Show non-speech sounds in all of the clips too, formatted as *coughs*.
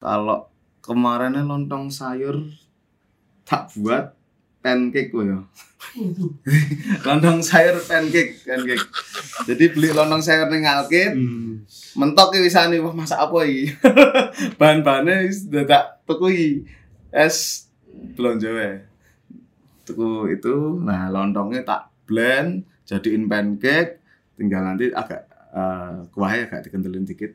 Kalau kemarinnya lontong sayur tak buat pancake gue ya. *laughs* lontong sayur pancake, pancake. Jadi beli lontong sayur ning Alkit, Hmm. mentok iki wisane wah masak apa iki. *laughs* Bahan-bahannya wis udah tak tuku iki. Es belanja wae. Tuku itu, nah lontongnya tak blend jadiin pancake, tinggal nanti agak eh, kuahnya agak dikentelin dikit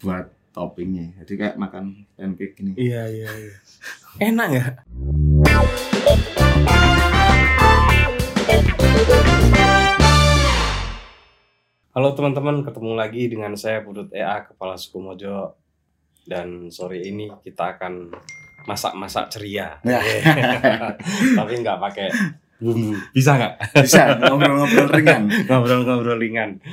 buat toppingnya. Jadi kayak makan pancake gini. Iya iya iya. Enak nggak? Halo teman-teman, ketemu lagi dengan saya Pudut EA Kepala Suku Mojo dan sore ini kita akan masak-masak ceria. Ya. *laughs* Tapi nggak pakai bumbu. Bisa nggak? Bisa ngobrol-ngobrol ringan. Ngobrol-ngobrol ringan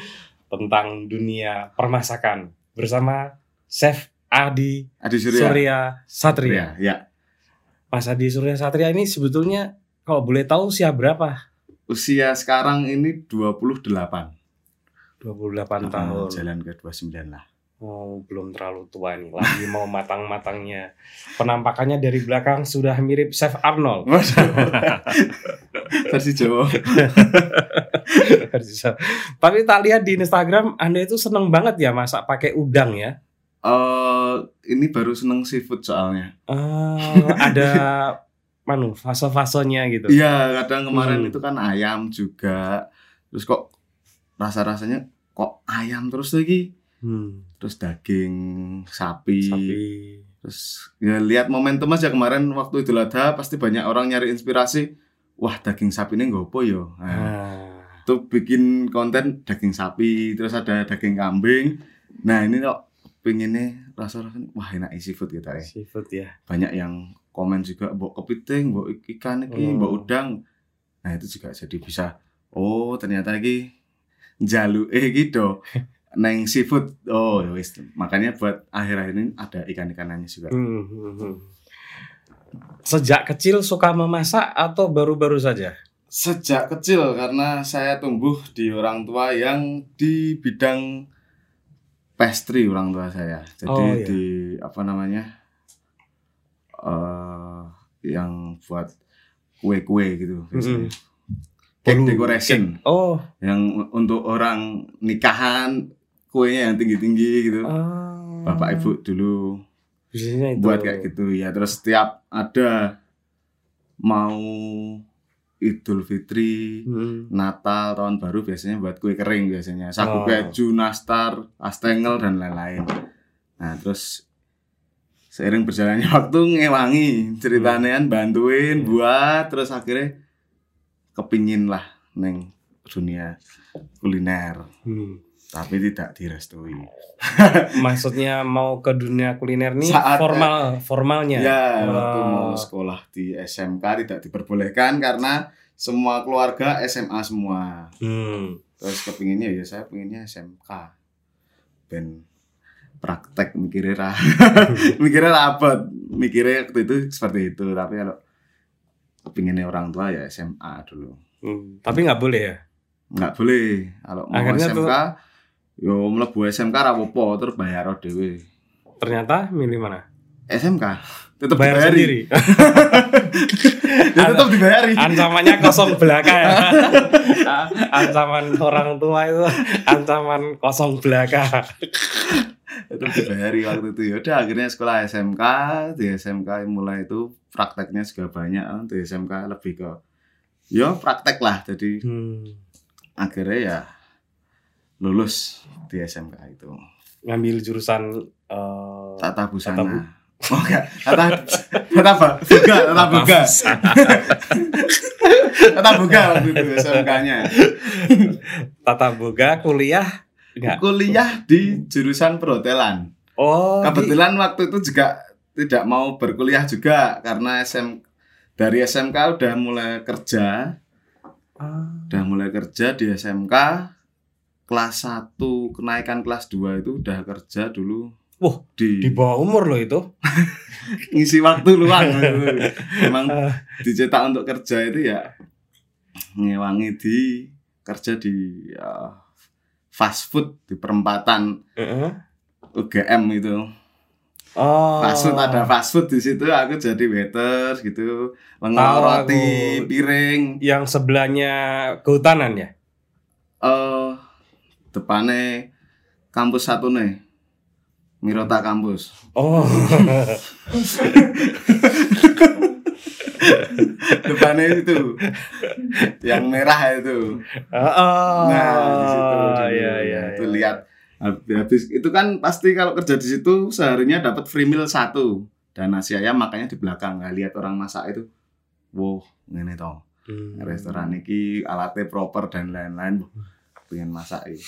tentang dunia permasakan bersama Chef Adi Adi Surya. Surya Satria. Ya, ya. Mas Adi Surya Satria ini sebetulnya kalau boleh tahu usia berapa? Usia sekarang ini 28. 28 Ah, tahun. Jalan ke 29 lah. Oh, belum terlalu tua nih. Lagi mau matang-matangnya. Penampakannya dari belakang sudah mirip Chef Arnold. *laughs* Waduh. *laughs* Versi Jawa. Tapi tak lihat di Instagram Anda itu seneng banget ya masak pakai udang ya. Eh, ini baru seneng seafood soalnya. Eh, ada *laughs* manu fase-fasenya gitu. Iya, kadang kemarin Hmm. itu kan ayam juga. Terus kok rasa-rasanya kok ayam terus lagi. Hmm, Terus daging sapi. sapi. Terus ya lihat momentum aja kemarin waktu Idul Adha pasti banyak orang nyari inspirasi. Wah, daging sapi ini nggopo yo. Nah, Ah, tuh bikin konten daging sapi, terus ada daging kambing. Nah, ini kok pengennya rasa-rasanya wah enak seafood kita ya. seafood ya. Banyak yang komen juga mbok kepiting, mbok ikan iki, Oh. udang. Nah, itu juga jadi bisa oh, ternyata iki jaluke gitu. Neng seafood. Oh, ya wis. Makanya buat akhir-akhir ini ada ikan-ikanannya juga. Hmm, hmm, hmm. Sejak kecil suka memasak atau baru-baru saja? Sejak kecil karena saya tumbuh di orang tua yang di bidang pastry orang tua saya. Jadi Oh, iya. di apa namanya? eh yang buat kue-kue gitu biasanya. Cake Bolu- decoration Oh, yang untuk orang nikahan kuenya yang tinggi-tinggi gitu. ah. Bapak Ibu dulu Biasanya itu. buat kayak gitu ya. Terus setiap ada mau Idul Fitri, Hmm. Natal, tahun baru biasanya buat kue kering biasanya. Sagu Oh. keju, nastar, astengel dan lain-lain. Nah, terus seiring berjalannya *laughs* waktu ngewangi ceritanya kan bantuin Hmm. buat terus akhirnya kepingin lah neng dunia kuliner Hmm. Tapi tidak direstui. *laughs* Maksudnya mau ke dunia kuliner nih Saat- formal formalnya. Ya, Oh. waktu mau sekolah di SMK tidak diperbolehkan karena semua keluarga SMA semua. Hmm. Terus kepinginnya ya saya pengennya SMK. Ben praktek mikirnya ra. *laughs* mikirnya rapet. Mikirnya waktu itu seperti itu, tapi kalau kepinginnya orang tua ya SMA dulu. Hmm. Tapi nggak boleh ya. Nggak boleh kalau mau Akhirnya SMK yo mlebu SMK ra apa-apa terus bayar dhewe. Ternyata milih mana? SMK tetap Bayar dibayari. sendiri. *laughs* Ya tetap dibayari. Ancamannya kosong *laughs* belaka ya. Ancaman orang tua itu ancaman kosong belaka. itu dibayari waktu itu ya udah akhirnya sekolah SMK di SMK mulai itu prakteknya juga banyak kan. di SMK lebih ke ya praktek lah jadi Hmm. akhirnya ya lulus di SMK itu. Ngambil jurusan eh, tata busana. Tata bu- oh enggak. Tata tata apa buga tata buga. Tata buga waktu itu SMK-nya tata boga kuliah enggak. kuliah di jurusan perhotelan. Oh, di- Kebetulan waktu itu juga tidak mau berkuliah juga karena SM dari SMK udah mulai kerja, Ah. udah mulai kerja di SMK kelas 1 kenaikan kelas 2 itu udah kerja dulu Wah, di, di bawah umur loh itu. *laughs* ngisi waktu luang. *laughs* Emang Ah. dicetak untuk kerja itu ya ngewangi di kerja di ya, fast food di perempatan Heeh. UGM itu. Oh. Fast food ada fast food di situ aku jadi waiter gitu. Roti, aku. piring. Yang sebelahnya kehutanan ya? Eh depannya kampus satu nih. Mirota kampus. Oh. *laughs* Depannya itu. Yang merah itu. Oh. Nah, di situ dulu. Iya, iya. itu iya. lihat habis itu kan pasti kalau kerja di situ seharinya dapat free meal satu dan nasi ayam makanya di belakang nggak lihat orang masak itu wow ini toh Hmm. restoran ini alatnya proper dan lain-lain pengen masak ini.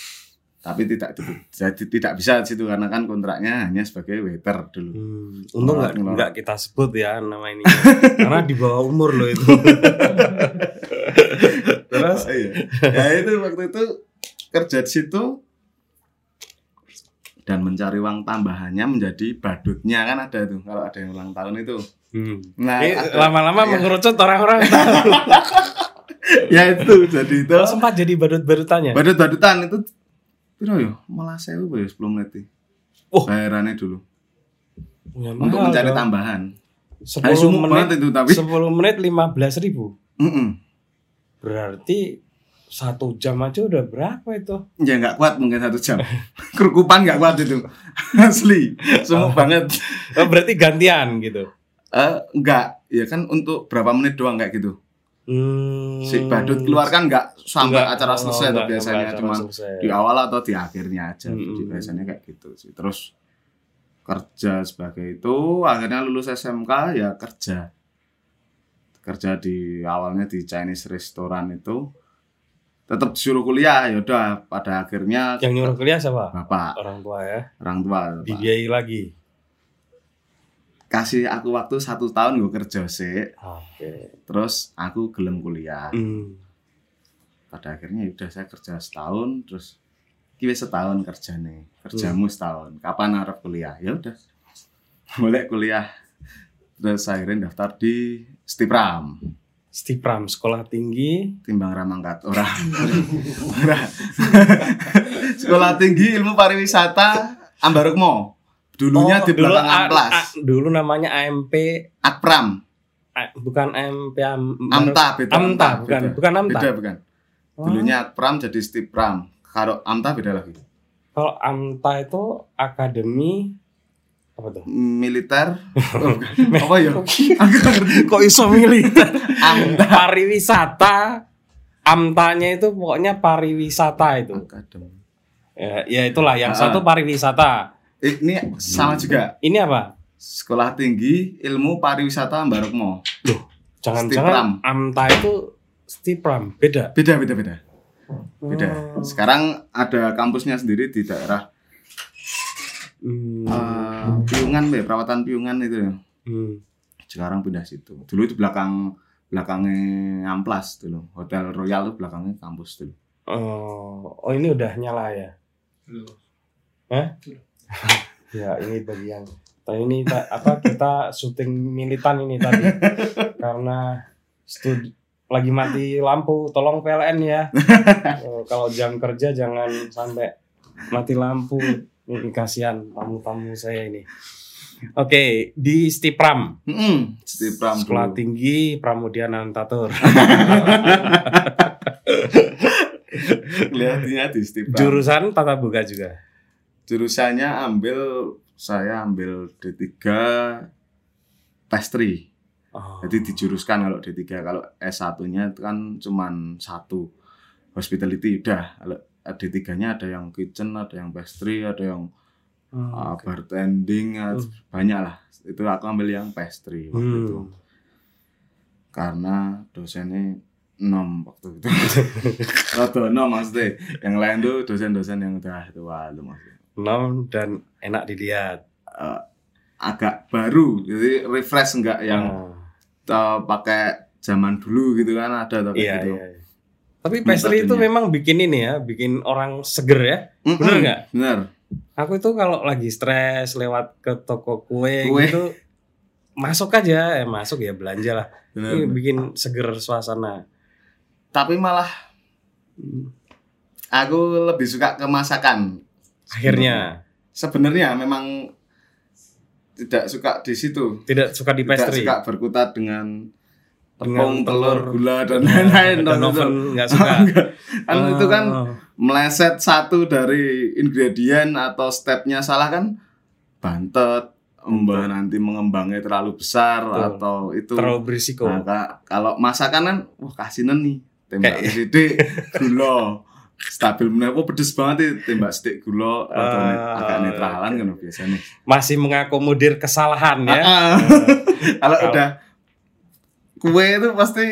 tapi tidak jadi tidak bisa di situ karena kan kontraknya hanya sebagai waiter dulu Hmm, untung nggak nggak kita sebut ya nama ini *laughs* karena di bawah umur loh itu. *laughs* Terus Oh, iya. ya itu waktu itu kerja di situ dan mencari uang tambahannya menjadi badutnya kan ada tuh kalau ada yang ulang tahun itu hmm. nah lama-lama Iya. mengerucut orang-orang tahu. *laughs* *laughs* ya itu jadi itu Oh, sempat jadi badut-badutannya. badut-badutan itu Piro yo? Malah sewu ya 10 menit. iki. Oh. Bayarannya dulu Ya, untuk mahal mencari dong. tambahan. 10 sumuk menit itu tapi. 10 menit 15 ribu. Mm-mm. Berarti satu jam aja udah berapa itu? Ya nggak kuat mungkin satu jam. *laughs* Kerukupan nggak kuat itu. *laughs* Asli. Semua Oh. banget. Oh, berarti gantian gitu. Eh enggak, ya kan untuk berapa menit doang kayak gitu. Hmm. Si badut keluar kan nggak sampai Enggak. acara Oh, selesai tuh enggak biasanya sampai acara cuma selesai. di awal atau di akhirnya aja. Jadi biasanya kayak gitu sih. Terus kerja sebagai itu akhirnya lulus SMK ya kerja kerja di awalnya di Chinese restoran itu tetap disuruh kuliah ya udah pada akhirnya Yang nyuruh kuliah siapa? bapak Orang tua ya. orang tua bapak. Dibiayai lagi. Kasih aku waktu satu tahun gue kerja sih Oke. terus aku gelem kuliah. Hmm. pada akhirnya ya udah saya kerja setahun terus kira setahun kerja nih kerjamu setahun. Kapan harap kuliah? Ya udah. *laughs* Boleh kuliah. Terus akhirnya daftar di Stipram. Stipram sekolah tinggi. timbang ramangkat orang Ora. *laughs* *laughs* sekolah tinggi ilmu pariwisata Ambarukmo dulunya Oh, di dulu A- Amplas A- dulu namanya AMP Akpram A- bukan AMP Am- Amta beda Amta bukan beda. bukan Amta. beda bukan Oh. dulunya Akpram jadi Stipram kalau Amta beda lagi Kalau Amta itu akademi apa tuh? militer *laughs* oh, apa ya Kok iso militer? Amta pariwisata Amtanya itu pokoknya pariwisata itu. Akademi. Ya, ya itulah yang Ah. satu pariwisata. Ini sama juga Ini apa? sekolah tinggi ilmu pariwisata Barokmo Jangan-jangan Amta itu Stipram, beda. beda beda beda beda Oh. sekarang ada kampusnya sendiri di daerah Hmm. eh, Piungan be perawatan Piungan itu ya Hmm. sekarang pindah situ dulu itu belakang belakangnya Amplas dulu Hotel Royal itu belakangnya kampus dulu Oh, oh ini udah nyala ya? Hah? *laughs* ya ini bagian. Tadi ini ta- apa kita syuting militan ini tadi *laughs* karena studi lagi mati lampu, tolong PLN ya. *laughs* Oh, kalau jam kerja jangan sampai mati lampu. Ini kasihan tamu-tamu saya ini. Oke, di Stipram, Hmm, di Pram Sekolah dulu. Tinggi Pramudia Nantatur. Kelihatannya di Stipram. Jurusan Tata Boga juga. Jurusannya ambil saya ambil D3 pastry. Oh. Jadi dijuruskan kalau D3 kalau S1-nya itu kan cuman satu. Hospitality udah. Kalau D3-nya ada yang kitchen, ada yang pastry, ada yang Oh, uh, oke. bartending, uh, Hmm. banyak lah. Itu aku ambil yang pastry waktu Hmm. itu. Karena dosennya nom waktu itu. *laughs* Rada nom maksudnya. Yang lain tuh dosen-dosen yang udah tua itu maksudnya. Nom dan enak dilihat. Uh, agak baru jadi refresh enggak yang Oh, uh, pakai zaman dulu gitu kan ada atau kayak iya, gitu. iya. Tapi pastry itu memang bikin ini ya, bikin orang seger ya. Mm-mm, Bener nggak? Bener. Aku itu kalau lagi stres lewat ke toko kue, Kue. gitu masuk aja, eh masuk ya belanja lah. bener, Ini bener. bikin seger suasana. Tapi malah aku lebih suka ke masakan. Akhirnya, Sebenarnya memang tidak suka di situ. Tidak suka di Tidak pastry. suka berkutat dengan Dengan tepung, telur, telur, gula dan lain-lain. Dan oven itu. nggak *laughs* suka. kan itu kan Oh. meleset satu dari ingredient atau stepnya salah kan bantet, mbah nanti mengembangnya terlalu besar Betul. atau itu. terlalu berisiko. Nah, ka- kalau masakan kan wah kasinan nih tembak sidik gula *laughs* stabil meneh kok pedes banget nih tembak sidik gula atau Ah, agak netralan kan biasanya. Masih mengakomodir kesalahan ya. Ah, kalau Kalau- udah kue itu pasti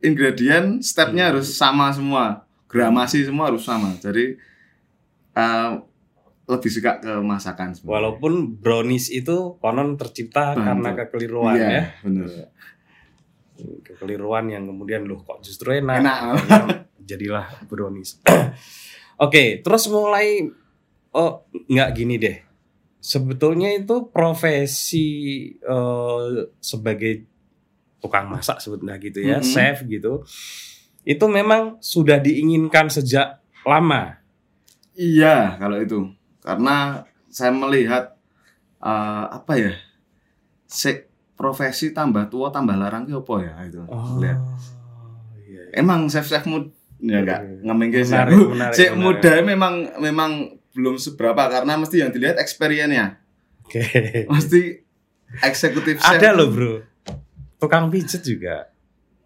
ingredient stepnya Hmm. harus sama semua gramasi semua harus sama jadi eh, lebih suka ke masakan sebenarnya. Walaupun brownies itu konon tercipta Bantu. karena kekeliruan Iya, ya. bener Kekeliruan yang kemudian loh kok justru enak. Enak. Jadilah brownies. *clears throat* Oke, terus mulai oh nggak gini deh. Sebetulnya itu profesi eh, sebagai tukang masak sebetulnya gitu ya, Mhm. chef gitu. Itu memang sudah diinginkan sejak lama. Iya, kalau itu. Karena saya melihat eh, apa ya? Se profesi tambah tua tambah larang ki apa ya itu. Lihat. iya. Emang chef-chef mud ya enggak ngemengke sih. Menarik, aku. menarik, Sik menarik. muda memang memang belum seberapa karena mesti yang dilihat experience-nya. Oke. *laughs* Mesti eksekutif chef. Ada loh, Bro. Tukang pijet juga.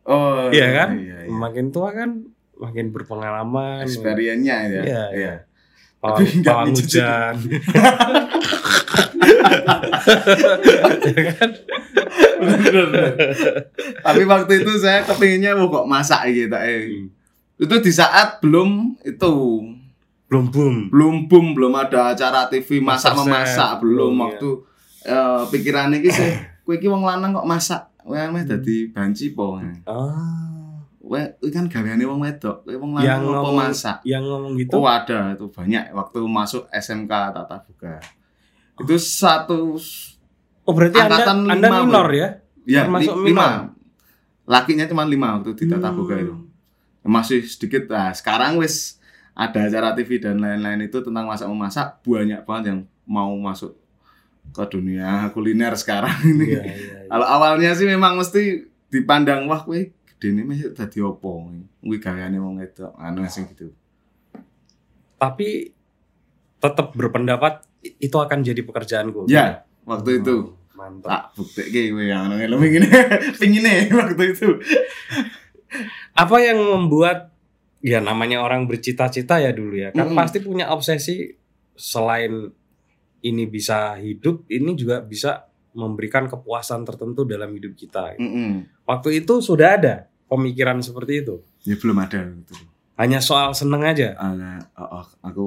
Oh, Iya kan? Iya, iya. Makin tua kan makin berpengalaman. Experience-nya ya. Iya, iya. Tapi Pawang, pawang pijet *laughs* hujan. Ya kan? Tapi waktu itu saya kepinginnya "Wah, kok masak gitu eh. Hmm. Itu di saat belum itu Belum boom. belum boom belum ada acara TV masak memasak belum waktu eh, pikiran iki sih *coughs* kowe iki wong lanang kok masak kowe meh dadi banci po Ah, kowe iki kan gaweane wong wedok kowe wong lanang apa ngomong- masak yang ngomong gitu. oh ada itu banyak waktu masuk SMK Tata Buka itu satu Oh, berarti Anda angkatan Anda lima, minor ya? ya Termasuk li- lima. Lakinya cuma lima waktu di Tata Buka Hmm. itu masih sedikit nah sekarang wis ada acara TV dan lain-lain itu tentang masak memasak. Banyak banget yang mau masuk ke dunia kuliner sekarang *laughs* ini. Iya, iya, iya. kalau awalnya sih memang mesti dipandang wah kowe gedene mesti dadi opo kuwi gaweane wong wedok anu sing gitu. Tapi tetap berpendapat itu akan jadi pekerjaanku. ya waktu itu Mantap. tak bukti kowe yang ngene ngene pingine waktu itu Apa yang membuat ya namanya orang bercita-cita ya dulu ya kan Mm-mm. pasti punya obsesi selain ini bisa hidup ini juga bisa memberikan kepuasan tertentu dalam hidup kita. Mm-mm. Waktu itu sudah ada pemikiran seperti itu. ya belum ada gitu Hanya soal seneng aja. Ana- oh, oh, aku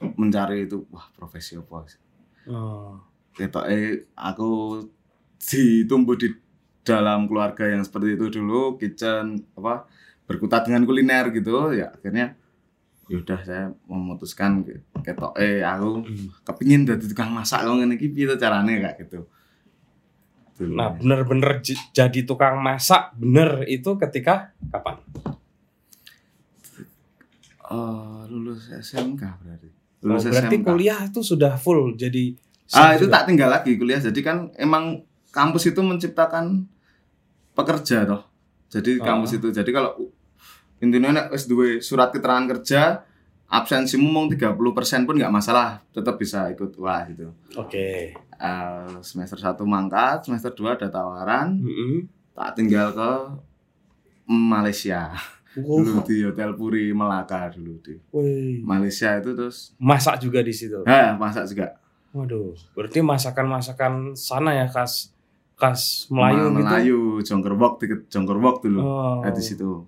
mencari itu wah profesi apa sih Oh. ketok eh aku ditumbuh di dalam keluarga yang seperti itu dulu kitchen apa berkutat dengan kuliner gitu ya akhirnya yaudah saya memutuskan ketok eh aku Hmm. kepingin jadi tukang masak ngene iki piye tuh carane kayak gitu Tuh. Nah, bener-bener jadi tukang masak bener itu ketika kapan? Oh, lulus SMK berarti Oh, lulus berarti SMK. kuliah itu sudah full jadi Ah itu juga? tak tinggal lagi kuliah. Jadi kan emang kampus itu menciptakan pekerja toh. Jadi Oh. kampus itu. Jadi kalau intinya nek wis duwe surat keterangan kerja, absensimu mau 30% pun nggak masalah, tetap bisa ikut wah gitu. Oke. Eh, semester 1 mangkat, semester 2 ada tawaran, Mm-mm. tak tinggal ke Malaysia. Wow. Dulu di Hotel Puri Melaka dulu di Wih. Malaysia itu terus Masak juga di situ. nah, masak juga. Waduh, berarti masakan-masakan sana ya khas khas Melayu Ma- gitu. Melayu, Jongkerwok, di Jongkerwok dulu. Oh. Nah, di situ.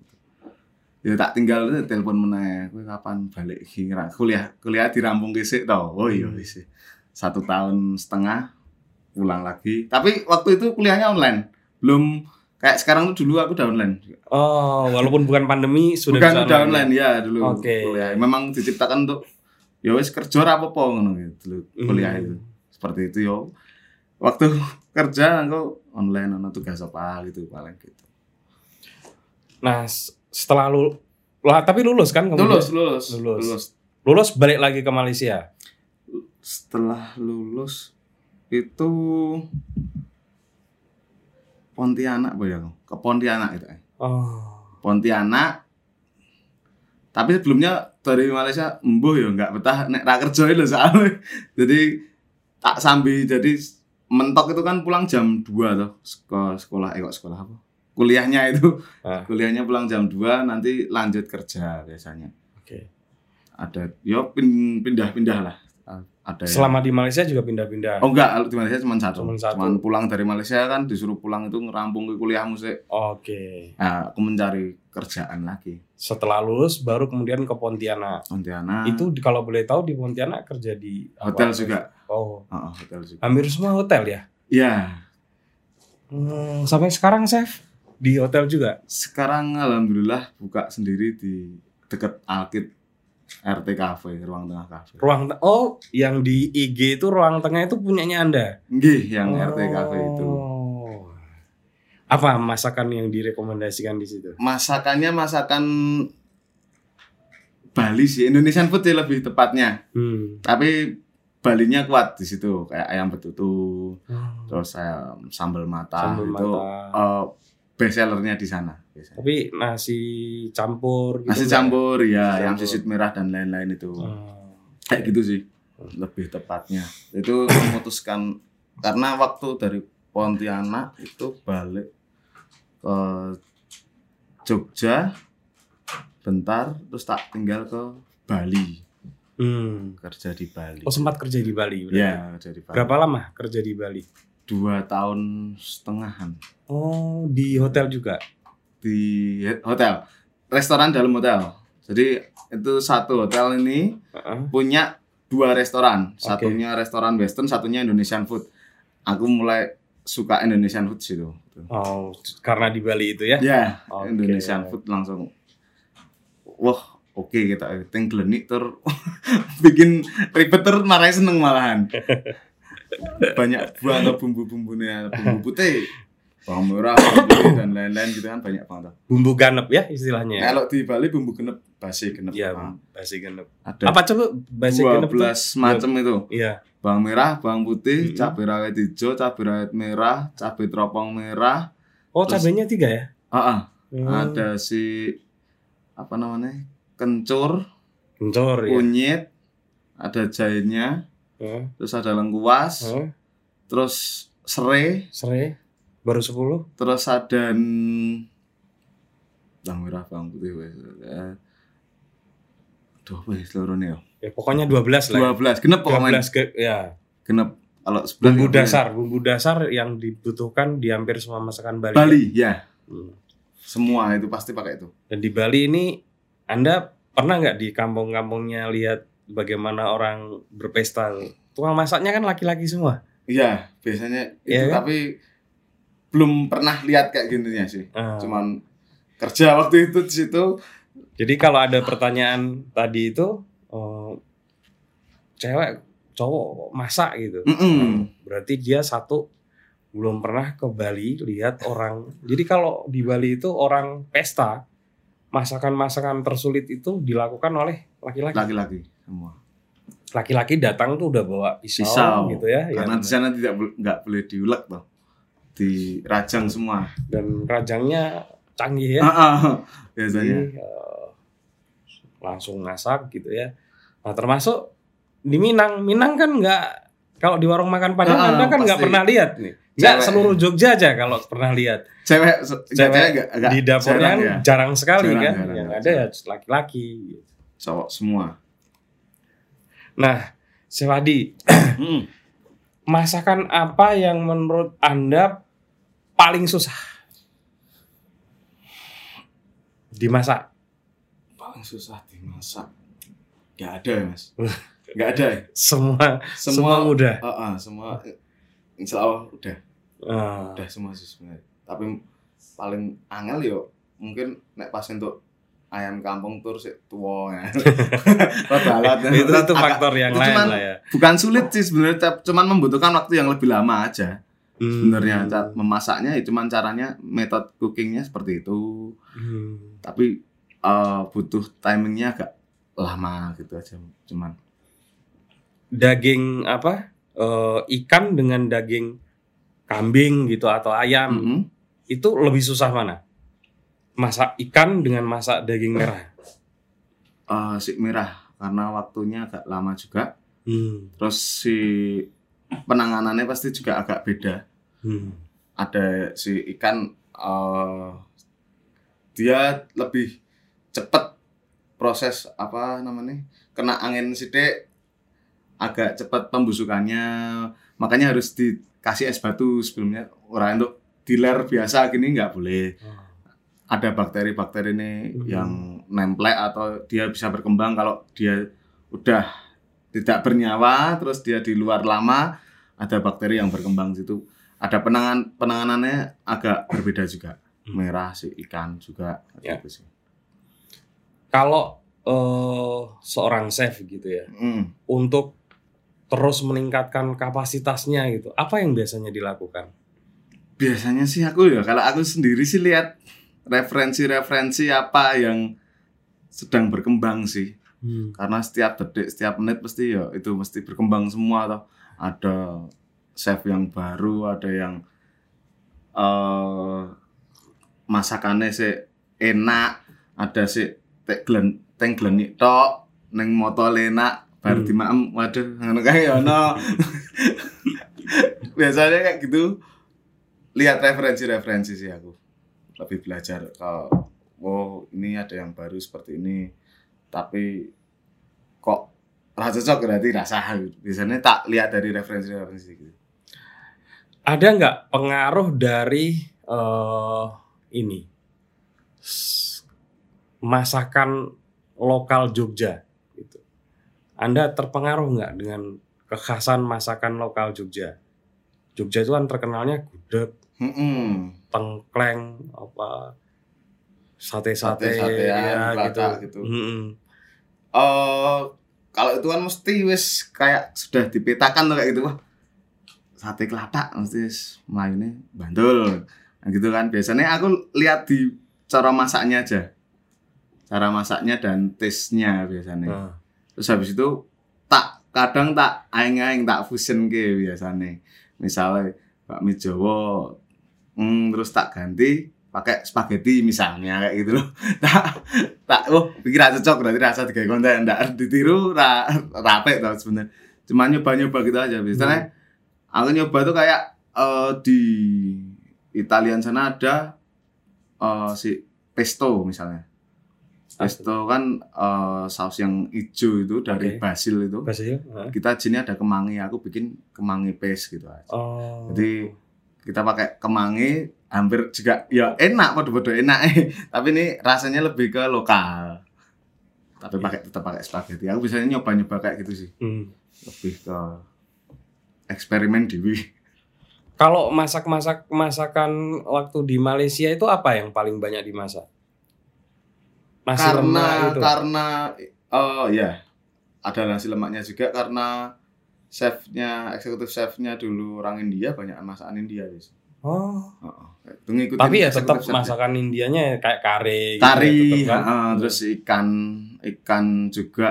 Ya tak tinggal itu telepon meneh. Kowe kapan balik iki Ra- kuliah? Kuliah di Rampung Gesik tau. Oh iya Hmm. wis. Satu tahun setengah pulang lagi. Tapi waktu itu kuliahnya online. Belum kayak sekarang tuh dulu aku udah online. Oh, walaupun bukan pandemi sudah Bukan bisa udah online ya dulu Oke. kuliah. Memang diciptakan untuk ya wis kerja ora apa-apa ngono gitu kuliah Hmm. itu. Seperti itu yo. Waktu *laughs* kerja aku online ono tugas apa gitu paling gitu. Nah, setelah lu lah tapi lulus kan kemudian? Lulus, lulus, Lulus. lulus. Lulus balik lagi ke Malaysia. Setelah lulus itu Pontianak apa ya? Ke Pontianak itu. eh. Oh. Pontianak. Tapi sebelumnya dari Malaysia embuh ya nggak betah nek ra kerja lho soalnya. *laughs* Jadi tak sambil jadi mentok itu kan pulang jam 2 tuh ke sekolah eh kok sekolah apa? Kuliahnya itu. Ah. *laughs* Kuliahnya pulang jam 2 nanti lanjut kerja biasanya. Oke. Ada yo pin- pindah-pindah lah. Ada yang- Selama di Malaysia juga pindah-pindah. Oh enggak, di Malaysia cuma satu. Cuman satu. Cuman pulang dari Malaysia kan disuruh pulang itu ngerampung ke kuliah musik. Oke. Nah, aku mencari kerjaan lagi. Setelah lulus baru kemudian ke Pontianak. Pontianak. Itu kalau boleh tahu di Pontianak kerja di apa? hotel juga. Oh, Heeh, hotel juga. hampir semua hotel ya. Iya. Hmm, sampai sekarang chef di hotel juga. Sekarang alhamdulillah buka sendiri di dekat Alkit RT Cafe, ruang tengah cafe. Ruang te- oh, yang di IG itu ruang tengah itu punyanya Anda. Nggih, yang RT Cafe itu. Oh. Apa masakan yang direkomendasikan di situ? Masakannya masakan Bali sih, Indonesian food sih lebih tepatnya. Hmm. Tapi Balinya kuat di situ, kayak ayam betutu, Hmm. terus ayam sambal mata Sambal itu mata. eh, best sellernya di sana. biasanya. Tapi nasi campur gitu. Nasi campur ya, yang Campur. sisut merah dan lain-lain itu. Hmm. Kayak gitu sih, lebih tepatnya. Itu *coughs* memutuskan karena waktu dari Pontianak itu balik ke Jogja bentar terus tak tinggal ke Bali Hmm. kerja di Bali. Oh sempat kerja di Bali. berarti? ya kerja di Bali. Berapa lama kerja di Bali? Dua tahun setengahan Oh di hotel juga. di hotel, restoran dalam hotel. Jadi itu satu hotel ini Heeh. punya dua restoran, satunya restoran Western, satunya Indonesian food. Aku mulai suka Indonesian food situ. Oh karena di Bali itu ya? Ya, Oke. Indonesian food langsung. Wah, oke kita ting glenik tur *laughs* bikin ribet tur marah seneng malahan. *laughs* banyak banget bumbu-bumbunya, bumbu putih, bawang merah, bawang putih, dan lain-lain gitu kan banyak banget. Bumbu ganep ya istilahnya. Kalau di Bali bumbu genep, basi genep. Iya, Ah, basi ganep. ada Apa coba basi ganep tuh? 12 macam itu. Iya. Bawang merah, bawang putih, Mm-mm. cabai rawit hijau, cabai rawit merah, cabai teropong merah. Oh Terus- cabenya tiga ya? Ah, ah, Hmm. ada si apa namanya? kencur, Kencur ya. kunyit, ada jahenya, Heeh. terus ada lengkuas, Heeh. terus serai, Serai baru 10. terus ada bawang merah, bawang putih wes. Eh, Duh, wes seluruhnya ya. Ya pokoknya 12 lah. 12, genep Ya. pokoknya. 12 ke ya. Genep. Kalau sebelah Bumbu punya. dasar, bumbu dasar yang dibutuhkan di hampir semua masakan Bali. Bali, ya. Hmm. Semua itu pasti pakai itu. Dan di Bali ini Anda pernah nggak di kampung-kampungnya lihat bagaimana orang berpesta? Tukang masaknya kan laki-laki semua. Iya, biasanya itu kan? tapi belum pernah lihat kayak gininya sih. Ah. Cuman kerja waktu itu di situ. Jadi kalau ada pertanyaan tadi itu eh, cewek cowok masak gitu. Mm-mm. Berarti dia satu belum pernah ke Bali lihat orang. Jadi kalau di Bali itu orang pesta masakan-masakan tersulit itu dilakukan oleh laki-laki. Laki-laki semua. Laki-laki datang tuh udah bawa pisau, Pisau. gitu ya. Karena yang- di sana tidak nggak boleh diulek toh. Dirajang semua. dan rajangnya canggih ya. Ah, ah, biasanya. Jadi, eh, langsung masak gitu ya. Nah termasuk di Minang, Minang kan nggak kalau di warung makan Padang Ah, Anda kan nggak pernah lihat nih. Nggak seluruh Jogja aja kalau pernah lihat. Cewek, Cewek nggak nggak di dapurnya jarang kan ya. jarang sekali Jarang, kan. jarang, Yang jarang. ada ya laki-laki. Cowok semua. Nah, Sewadi, Mm. *clears throat* masakan apa yang menurut Anda paling susah dimasak? Paling susah dimasak. Nggak ada ya mas. Nggak ada ya. Semua semua, Semua, mudah. Ah, ah, semua. Insya Allah udah. Ah. udah semua sih sebenarnya tapi paling angel yo mungkin nek pas untuk ayam kampung tur sih tua ya *laughs* rada alat itu faktor yang lain lah ya. bukan sulit sih sebenarnya cuman membutuhkan waktu yang lebih lama aja Hmm. sebenarnya memasaknya ya cuman caranya metode cookingnya seperti itu Hmm. tapi eh, butuh timingnya agak lama gitu aja cuman Daging apa? eh, ikan dengan daging kambing gitu atau ayam Mm-mm. itu lebih susah mana? Masak ikan dengan masak daging merah. Eh, si merah karena waktunya agak lama juga. Hmm. Terus si penanganannya pasti juga agak beda. Hmm. Ada si ikan eh dia lebih cepet proses apa namanya kena angin sidik agak cepat pembusukannya makanya harus dikasih es batu sebelumnya orang untuk diler biasa gini nggak boleh ada bakteri-bakteri ini Mhm. yang nemplek atau dia bisa berkembang kalau dia udah tidak bernyawa terus dia di luar lama ada bakteri yang berkembang di situ ada penangan penanganannya agak berbeda juga Hmm. merah si ikan juga Ya. gitu sih Kalau eh, seorang chef gitu ya, Mm. untuk terus meningkatkan kapasitasnya gitu, apa yang biasanya dilakukan? biasanya sih aku ya kalau aku sendiri sih lihat referensi-referensi apa yang sedang berkembang sih Hmm. karena setiap detik setiap menit pasti ya itu mesti berkembang semua toh. Ada chef yang baru ada yang eh masakannya sih enak ada sih tek glen teng glenik tok neng moto enak baru Hmm. dimaem. Waduh ngono kae ya ono. *laughs* Biasanya kayak gitu lihat referensi-referensi sih aku. Lebih belajar kalau oh ini ada yang baru seperti ini tapi kok rasa cocok berarti rasa biasanya tak lihat dari referensi-referensi gitu Ada nggak pengaruh dari eh, ini masakan lokal Jogja? Gitu. Anda terpengaruh nggak dengan kekhasan masakan lokal Jogja? Jogja itu kan terkenalnya gudeg, Mm-mm. tengkleng, apa sate-sate, ya, gitu. gitu. Mm-mm. Eh, kalau itu kan mesti wis kayak sudah dipetakan tuh kayak gitu. Wah sate kelatak mesti wis melayunya bandul. Nah, gitu kan. Biasanya aku lihat di cara masaknya aja. Cara masaknya dan taste-nya biasanya. Nah, terus habis itu tak kadang tak aing-aing tak fusion ke biasanya. Misalnya bakmi Jawa hmm, terus tak ganti pakai spaghetti misalnya kayak gitu loh. *laughs* Tak tak oh pikir cocok berarti rasa tiga konten ndak *laughs* ditiru ra, rapi tau sebenarnya. Cuma nyoba nyoba gitu aja biasanya aku nyoba tuh kayak eh, di Italian sana ada eh, si pesto misalnya. Pesto kan eh, saus yang hijau itu dari Oke. basil itu. Basil, nah. kita sini ada kemangi aku bikin kemangi paste gitu aja. Oh. jadi kita pakai kemangi hampir juga ya enak podo-podo enak. *laughs* Tapi ini rasanya lebih ke lokal. Tapi pakai tetap pakai spaghetti. Aku biasanya nyoba-nyoba kayak gitu sih. Hmm. lebih ke eksperimen dewi. Kalau masak-masak masakan waktu di Malaysia itu apa yang paling banyak dimasak? Nasi karena lemak itu. karena oh ya ada nasi lemaknya juga karena chefnya eksekutif chefnya dulu orang India banyak masakan India guys Oh. itu ngikutin Tapi ya tetap masakan Indianya kayak kare gitu kari ya, tetep kan? heeh, terus ikan ikan juga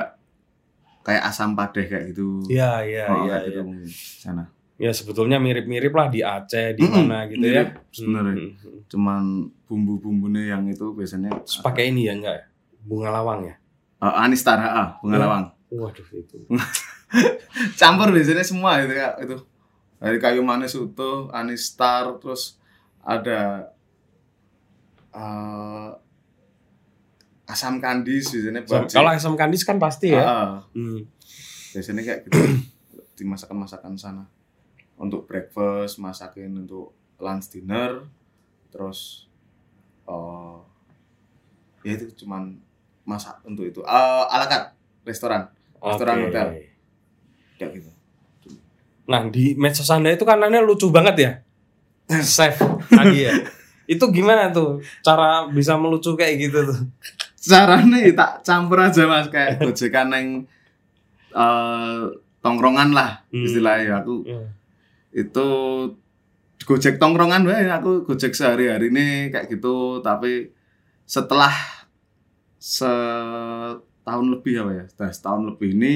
kayak asam padeh kayak gitu Iya, iya, Oh, iya, kayak gitu mungkin sana Ya sebetulnya mirip-mirip lah di Aceh di Mm-mm, mana gitu ya. sebenarnya. Hmm. cuman bumbu-bumbunya yang itu biasanya Terus pakai ini ya enggak ya? Bunga lawang ya? Eh, anis tara ah, bunga Iya. lawang Waduh itu. *laughs* campur biasanya semua itu Kak, itu dari kayu manis utuh anis tar terus ada eh, asam kandis biasanya buat Kalau asam kandis kan pasti ya. Ah. Hmm. biasanya kayak gitu. *clears throat* Di masakan-masakan sana. Untuk breakfast masakin untuk lunch dinner. Terus eh ya itu cuman masak untuk itu. Eh ala carte restoran. Restoran hotel. kayak gitu. Nah di medsos anda itu kan anda lucu banget ya, chef tadi ya. *laughs* Itu gimana tuh cara bisa melucu kayak gitu tuh? caranya ya tak campur aja mas kayak gojekan yang eh tongkrongan lah Hmm. istilahnya aku Ya. itu gojek tongkrongan wae aku gojek sehari-hari ini kayak gitu tapi setelah setahun lebih apa ya setelah setahun lebih ini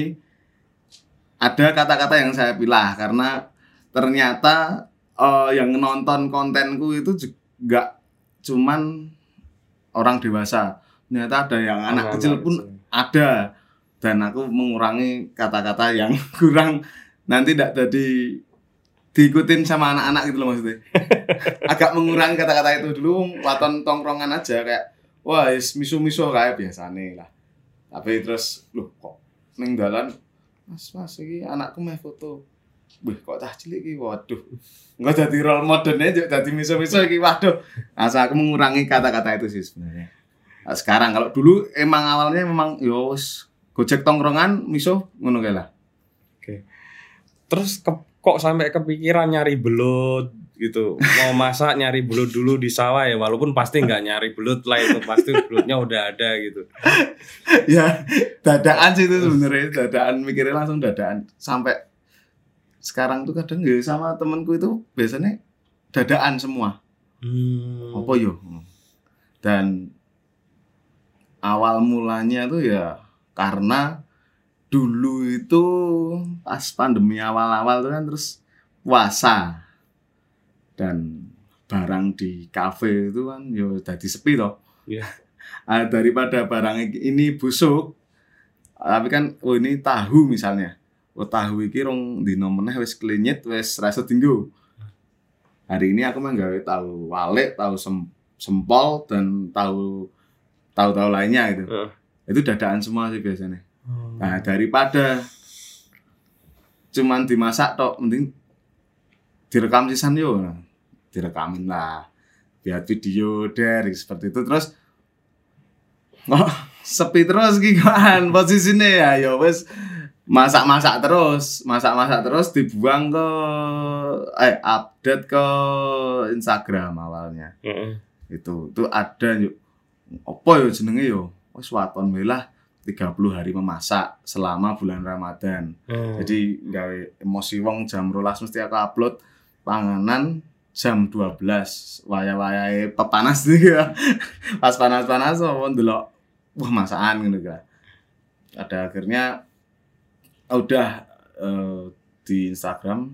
ada kata-kata yang saya pilah karena ternyata eh, yang nonton kontenku itu juga cuman orang dewasa. Ternyata ada yang anak kecil pun ada. Dan aku mengurangi kata-kata yang *laughs* kurang. Nanti tidak jadi diikutin sama anak-anak gitu loh maksudnya. *laughs* Agak mengurangi kata-kata itu dulu waton tongkrongan aja kayak wah is misu-misu kayak biasa nih lah. Tapi terus loh kok neng dalan? Mas mas ini anakku main foto Wih, kok cah cilik iki waduh. Enggak jadi role modelnya juga jadi miso-miso iki waduh. Asa aku mengurangi kata-kata itu sih sebenarnya. Nah, sekarang kalau dulu emang awalnya memang yo wis gojek tongkrongan miso ngono kae lah. Terus ke- kok sampai kepikiran nyari belut gitu mau masak nyari belut dulu di sawah ya walaupun pasti nggak nyari belut lah itu pasti belutnya udah ada gitu *laughs* ya dadaan sih itu sebenarnya dadaan mikirnya langsung dadaan sampai sekarang tuh kadang ya sama temenku itu biasanya dadaan semua. Hmm. apa yo? Dan awal mulanya tuh ya karena dulu itu pas pandemi awal-awal tuh kan terus puasa. Dan barang di kafe itu kan yo jadi sepi toh. Iya. *laughs* Ah, daripada barang ini busuk tapi kan oh ini tahu misalnya tahu iki rong dino meneh wis klinyit wis rasa tinggu hari ini aku mah gawe tahu walik tahu sem- sempol dan tahu tahu-tahu lainnya gitu. Heeh. itu dadaan semua sih biasanya. Hmm. nah daripada cuman dimasak tok mending direkam sisan yo. Nah, direkamin lah. Buat video dari seperti itu. Terus kok *laughs* sepi terus gimana posisinya ya ya wes masak-masak terus masak-masak terus dibuang ke eh update ke Instagram awalnya Heeh. itu itu ada yuk apa yo jenenge yo wis waton lah 30 hari memasak selama bulan Ramadan. Hmm. Jadi gawe emosi wong jam rolas mesti aku upload panganan jam 12 waya-wayahe pepanas *laughs* ya. Pas panas-panas mau ndelok wah masakan gitu kan. Ada akhirnya udah eh, di Instagram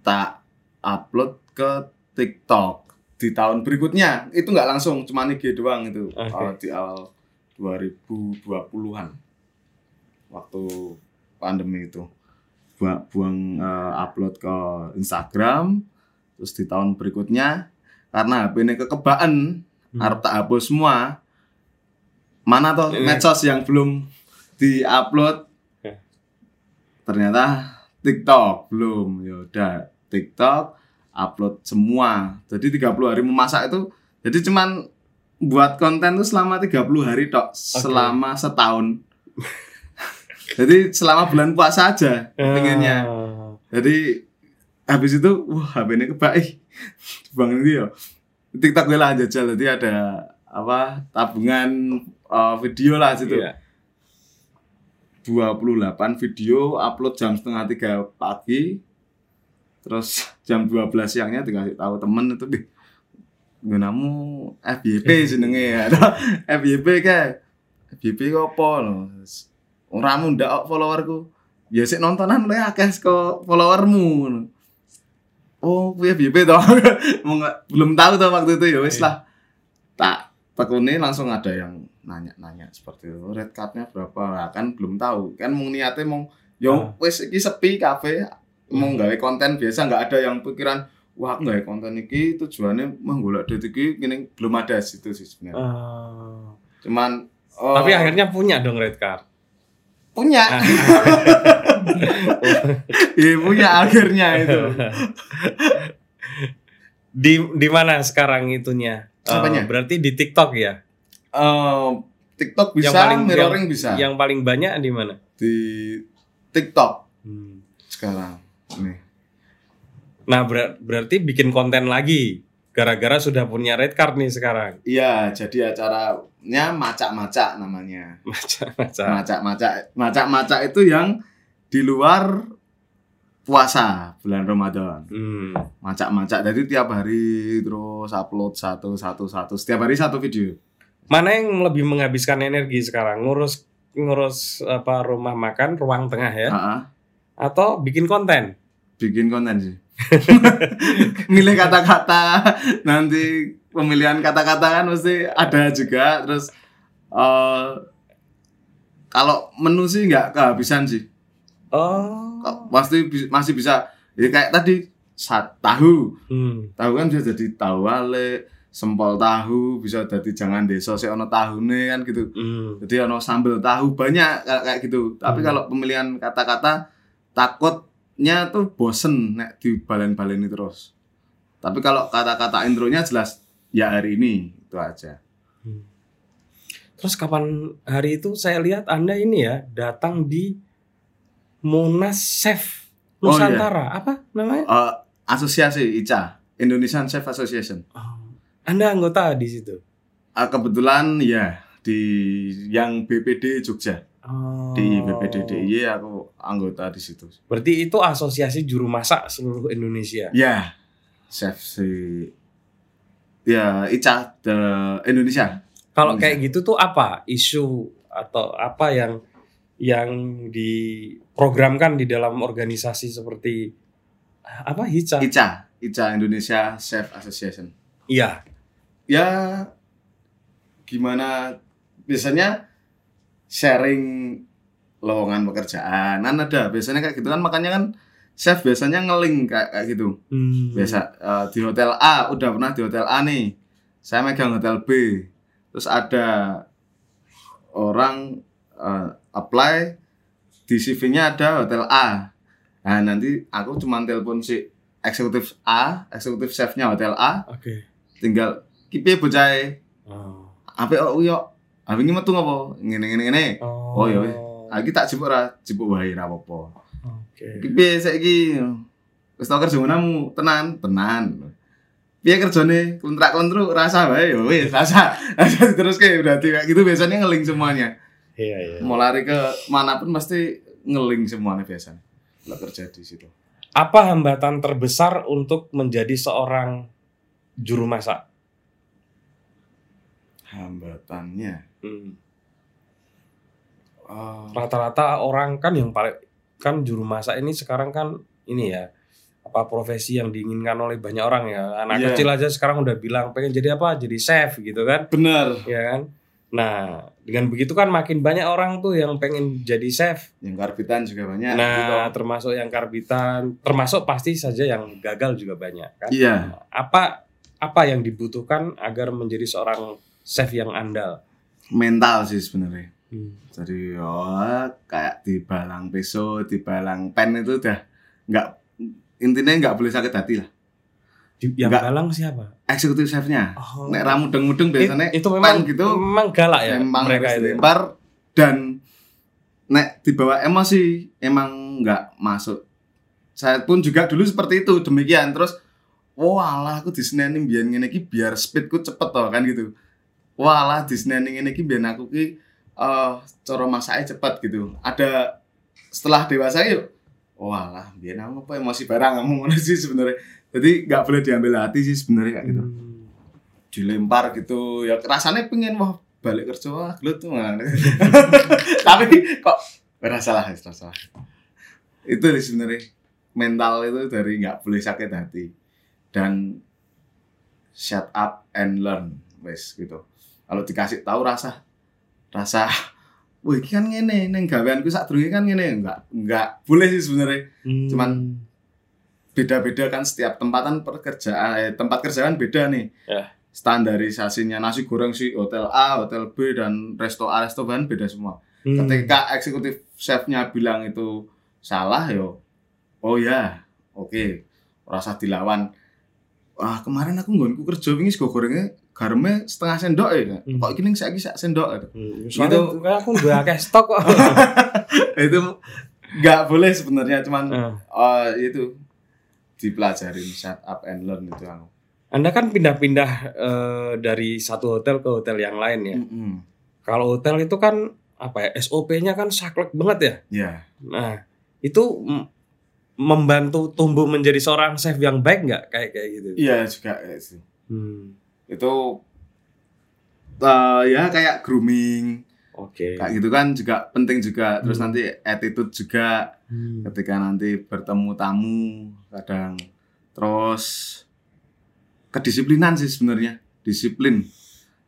tak upload ke TikTok di tahun berikutnya. Itu nggak langsung cuma IG doang itu. Awal di awal 2020-an waktu pandemi itu. Buang, buang eh, upload ke Instagram terus di tahun berikutnya karena HP ini kekebaan Hmm. harap tak hapus semua. Mana tuh Ini- medsos yang belum di-upload. Oke. ternyata TikTok belum. Ya udah TikTok upload semua. Jadi 30 hari memasak itu jadi cuman buat konten tuh selama 30 hari tok selama setahun. *laughs* Jadi selama bulan puasa aja pengennya. Ah. jadi habis itu wah HP ini kebaik. *laughs* Bang ini ya. TikTok gue lah jajal. Jadi ada apa tabungan eh, video lah situ Iya. 28 video upload jam setengah tiga pagi. Terus *laughs* jam 12 siangnya dikasih tahu temen itu deh gunamu FYP jenenge ya. *laughs* FYP kayak FYP kok apa? Lho oramu ndak kok followerku. Ya sik nontonan mulai akeh kok followermu. Oh kuwi FYP toh *laughs* belum tahu tuh waktu itu ya wis lah. Tak tekuni langsung ada yang nanya-nanya seperti itu red cardnya berapa Nah, kan belum tahu kan mau niatnya mau yo wis iki sepi kafe mau gawe konten biasa nggak ada yang pikiran wah aku gawe konten iki tujuannya golek duit iki gini belum ada situ sih sebenarnya Ah. cuman oh, Tapi akhirnya punya dong red card. punya Ah. *laughs* Iya punya akhirnya itu di di mana sekarang itunya? Apanya? berarti di TikTok ya. Eh, TikTok bisa Yang paling- mirroring bisa Yang paling banyak di mana? di TikTok Hmm. sekarang nih Nah, ber- berarti bikin konten lagi gara-gara sudah punya red card nih sekarang. iya jadi acaranya macak-macak namanya Macam-macam. macak-macak macak-macak itu yang di luar puasa bulan Ramadan Hmm. macak-macak jadi tiap hari terus upload satu satu satu setiap hari satu video Mana yang lebih menghabiskan energi sekarang? Ngurus ngurus apa rumah makan ruang tengah ya Ah, ah. atau bikin konten bikin konten sih. *laughs* Milih kata-kata nanti pemilihan kata-kata kan mesti ada juga terus eh kalau menu sih nggak kehabisan sih. oh Pasti masih bisa ya kayak tadi sat tahu. hmm. Tahu kan bisa jadi tahu wale, sempol tahu, bisa jadi jangan desa sih ono tahune kan gitu. Hmm. Jadi ono sambal tahu banyak kayak kayak gitu. Tapi Hmm. kalau pemilihan kata-kata takutnya tuh bosen nek dibalen-baleni terus. Tapi kalau kata-kata intronya jelas ya hari ini itu aja. Terus kapan hari itu saya lihat Anda ini ya datang di Monas Chef Oh, iya. Nusantara. Apa namanya? Eh, asosiasi ICA, Indonesian Chef Association. Anda anggota di situ. Eh, kebetulan ya di yang BPD Jogja. Oh. Di BPD DIY aku anggota di situ. Berarti itu asosiasi juru masak seluruh Indonesia. Ya, chef si ya ICA the Indonesia. Kalau kayak gitu tuh apa isu atau apa yang yang diprogramkan di dalam organisasi seperti apa HICA? ICA, ICA Indonesia Chef Association. Iya. Ya gimana? Biasanya sharing lowongan pekerjaan kan ada. Biasanya kayak gitu kan. Makanya kan chef biasanya ngeling kayak kayak gitu. Hmm. biasa eh, di hotel A udah pernah di hotel A nih. Saya megang hotel B. Terus ada orang eh, apply di CV-nya ada hotel A. Nah nanti aku cuma telepon si eksekutif A eksekutif chefnya hotel A. Oke. tinggal kipi bocah Oh. apa oh yo apa ini metu ngopo ngene ngene Oh, iya, iya. Aku tak jebuk ora jebuk wae ora apa-apa. Oke. Iki piye saiki? Wis tau kerja menamu, tenan, tenan. Piye kerjane? Kontrak-kontrak rasa wae ya wis rasa. *laughs* Rasa terus kayak berarti kayak gitu biasanya ngeling semuanya. Iya, iya. Mau lari ke mana pun pasti ngeling semuanya biasanya. Kalau kerja di situ. Apa hambatan terbesar untuk menjadi seorang juru masak? Hambatannya Hmm. eh, Rata-rata orang kan yang paling kan juru masak ini sekarang kan ini ya apa profesi yang diinginkan oleh banyak orang ya. Anak Iya. kecil aja sekarang udah bilang pengen jadi apa? Jadi chef gitu kan. bener Ya kan? Nah, dengan begitu kan makin banyak orang tuh yang pengen jadi chef. yang karbitan juga banyak Nah, gitu. termasuk yang karbitan, termasuk pasti saja yang gagal juga banyak kan. Iya. Apa apa yang dibutuhkan agar menjadi seorang chef yang andal? mental sih sebenarnya Hmm. Jadi oh, kayak di balang peso, di balang pen itu udah nggak intinya nggak boleh sakit hati lah. Di- Yang Enggak. galang siapa? Eksekutif chefnya. Oh. Nek ramu mudeng-mudeng biasanya itu memang gitu memang galak ya emang mereka itu. dilempar dan nek dibawa emosi emang nggak masuk. Saya pun juga dulu seperti itu demikian terus walah aku diseneni biar ngene iki biar speedku cepet toh kan gitu. Walah diseneni ngene iki biar aku ki eh cara masaknya cepet gitu. Ada setelah dewasa yuk walah biar aku apa emosi barang kamu ngono sih sebenarnya. Jadi nggak boleh diambil hati sih sebenarnya kayak gitu Hmm. dilempar gitu ya rasanya pengen wah balik kerja wah gelut tuh Nah, *laughs* tapi kok berasa lah berasa lah itu sih sebenarnya mental itu dari nggak boleh sakit hati dan shut up and learn wes gitu kalau dikasih tahu rasa rasa Wih, ini kan ngene, neng gaweanku sak durunge kan ngene, enggak enggak boleh sih sebenarnya. Hmm. Cuman beda-beda kan setiap tempatan pekerjaan eh, tempat kerjaan beda nih Ya. standarisasinya nasi goreng si hotel A hotel B dan resto A resto B kan beda semua Hmm. ketika eksekutif chefnya bilang itu salah yo oh ya oke rasa dilawan wah kemarin aku nggonku kerja wingi sego gorengnya garamnya setengah sendok ya Hmm. kok gini saya sak sendok Hmm. Soalnya Gitu. kayak aku udah akeh stok kok. *laughs* itu nggak boleh sebenarnya cuman Nah, oh, itu dipelajarin shut up and learn itu aku Anda kan pindah-pindah eh, dari satu hotel ke hotel yang lain ya. Mm-mm. Kalau hotel itu kan apa ya SOP-nya kan saklek banget ya. ya Nah, itu mm, membantu tumbuh menjadi seorang chef yang baik nggak kayak kayak gitu? iya juga kayak gitu. Hmm. itu eh, ya kayak grooming Oke. kayak gitu kan juga penting juga terus Hmm. nanti attitude juga Hmm. ketika nanti bertemu tamu kadang terus kedisiplinan sih sebenarnya disiplin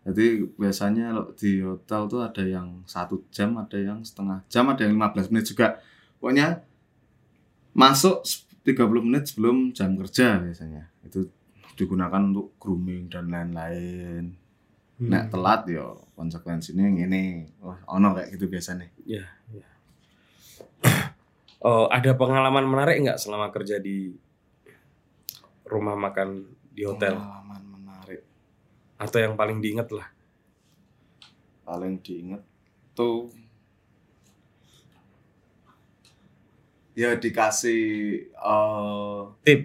jadi biasanya lo di hotel tuh ada yang satu jam ada yang setengah jam ada yang 15 menit juga pokoknya masuk 30 menit sebelum jam kerja biasanya itu digunakan untuk grooming dan lain-lain Hmm. nek telat yo konsekuensinya yang ini wah ono kayak gitu biasanya Ya, ya. *coughs* Oh, ada pengalaman menarik nggak selama kerja di rumah makan di hotel? pengalaman menarik Atau yang paling diinget lah? paling diinget tuh ya dikasih eh Tip.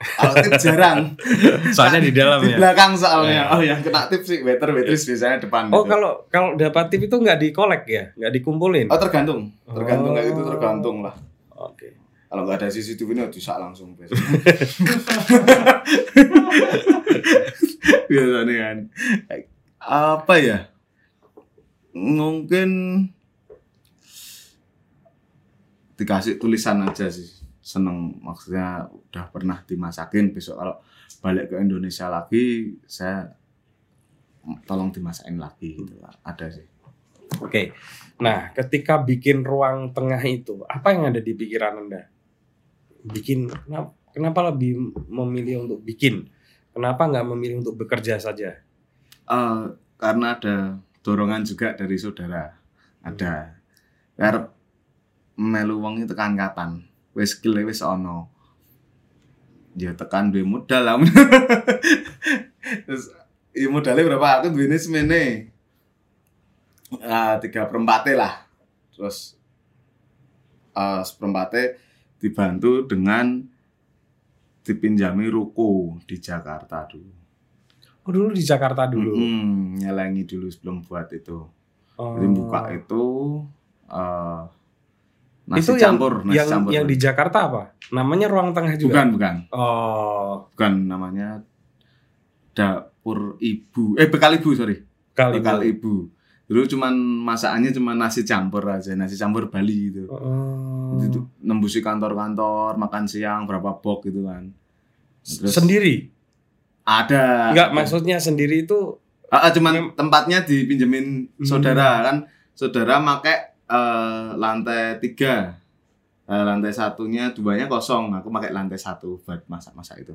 kalau tip jarang *laughs* Soalnya di dalam di ya. belakang soalnya Ya. oh yang kena tip sih waiter waitress biasanya depan Oh, gitu. kalau kalau dapat tip itu nggak dikolek ya? Nggak dikumpulin? oh tergantung tergantung kayak gitu Oh. tergantung lah Oke. kalau nggak ada CCTV ini bisa langsung biasanya *laughs* biasanya kan apa ya mungkin dikasih tulisan aja sih seneng maksudnya udah pernah dimasakin besok kalau balik ke Indonesia lagi saya tolong dimasakin lagi gitu ada sih Oke. Nah, ketika bikin ruang tengah itu, apa yang ada di pikiran Anda? Bikin kenapa, kenapa lebih memilih untuk bikin? Kenapa nggak memilih untuk bekerja saja? Eh, karena ada dorongan juga dari saudara ada karep melu wong itu tekan kapan wis skill wis ono. Ya tekan duwe modal lah. *laughs* Terus ya modalnya berapa? Aku duwe semene. Ah tiga perempatnya lah. Terus eh seperempatnya dibantu dengan dipinjami ruko di Jakarta dulu. Oh, dulu di Jakarta dulu. Mm-mm, nyelengi dulu sebelum buat itu. Oh. Jadi buka itu eh nasi itu yang, campur, nasi yang, campur. yang di Jakarta apa? Namanya ruang tengah juga. bukan, bukan. Oh, Bukan namanya dapur ibu. Eh bekal ibu, sorry. kali bekal itu. ibu. Dulu cuman masakannya cuma nasi campur aja, nasi campur Bali gitu. Oh. Itu nembusi kantor-kantor, makan siang berapa box gitu kan. Terus sendiri? ada. Enggak, maksudnya sendiri itu Ah, cuman tempatnya dipinjemin Hmm. saudara kan. Saudara make eh, lantai tiga. Eh, lantai satunya duanya kosong. Aku pakai lantai satu buat masak-masak itu.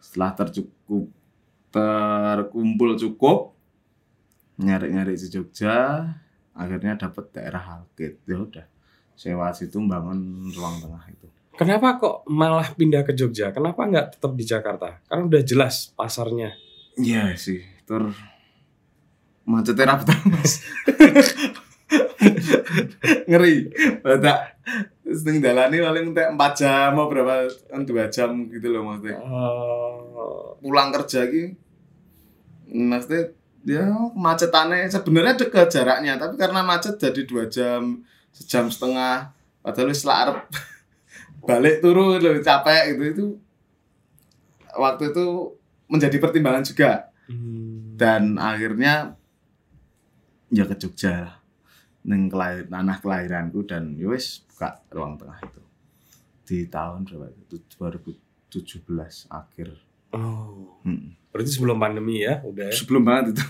Setelah tercukup terkumpul cukup nyari-nyari di Jogja, akhirnya dapet daerah Halkit. Ya udah, sewa situ bangun ruang tengah itu. Kenapa kok malah pindah ke Jogja? Kenapa nggak tetap di Jakarta? Karena udah jelas pasarnya. Iya sih, tur macetnya raputan mas. *laughs* Ngeri, badak. Setengah dalani paling entek 4 jam mau berapa? Kan 2 jam gitu loh maksudnya. Oh, Pulang kerja ki maksudnya ya macetannya sebenarnya dekat jaraknya tapi karena macet jadi dua jam sejam setengah. Padahal wis arep *laughs* balik turun loh capek gitu. Itu waktu itu menjadi pertimbangan juga. Hmm. dan akhirnya ya ke Jogja. lah neng kelahir, tanah kelahiranku dan ya wis buka ruang tengah itu di tahun berapa itu 2017 akhir Oh, Hmm. berarti sebelum pandemi ya, udah. ya. sebelum banget itu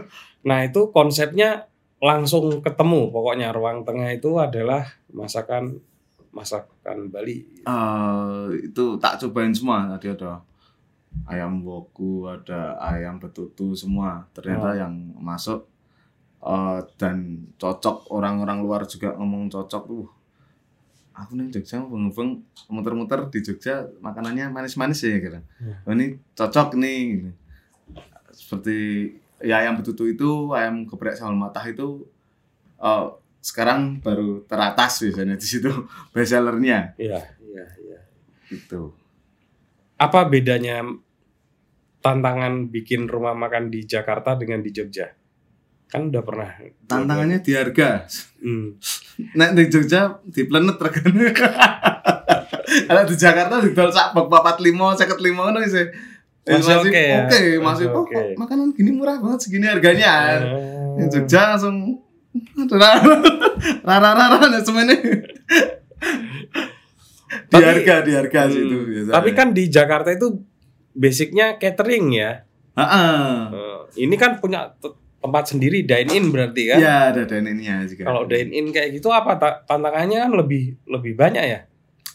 *laughs* Nah itu konsepnya langsung ketemu. Pokoknya ruang tengah itu adalah masakan masakan Bali. Eh, itu tak cobain semua tadi ada ayam woku ada ayam betutu semua ternyata Oh. yang masuk eh, dan cocok orang-orang luar juga ngomong cocok tuh aku nih Jogja beng-beng muter-muter di Jogja makanannya manis-manis ya gitu Ya. oh, ini cocok nih gitu. seperti ya ayam betutu itu ayam geprek sambal matah itu eh, sekarang baru teratas biasanya di situ *laughs* bestsellernya Iya, iya, iya. itu Apa bedanya tantangan bikin rumah makan di Jakarta dengan di Jogja? Kan udah pernah. tantangannya di harga Hmm. nek di Jogja di planet regane kalau di Jakarta di dol sak bak papat limo seket limo ngono sih Eh, Masih oke oke, ya? masih oke. makanan gini murah banget segini harganya. Eh. Yang Jogja langsung rara rara semuanya. di harga di harga sih Hmm, itu biasanya. Tapi kan di Jakarta itu basicnya catering ya. Heeh. Eh, ini kan punya tempat sendiri dine in berarti kan. Iya, ada dan ininya juga. Kalau dine in kayak gitu apa ta- tantangannya kan lebih lebih banyak ya.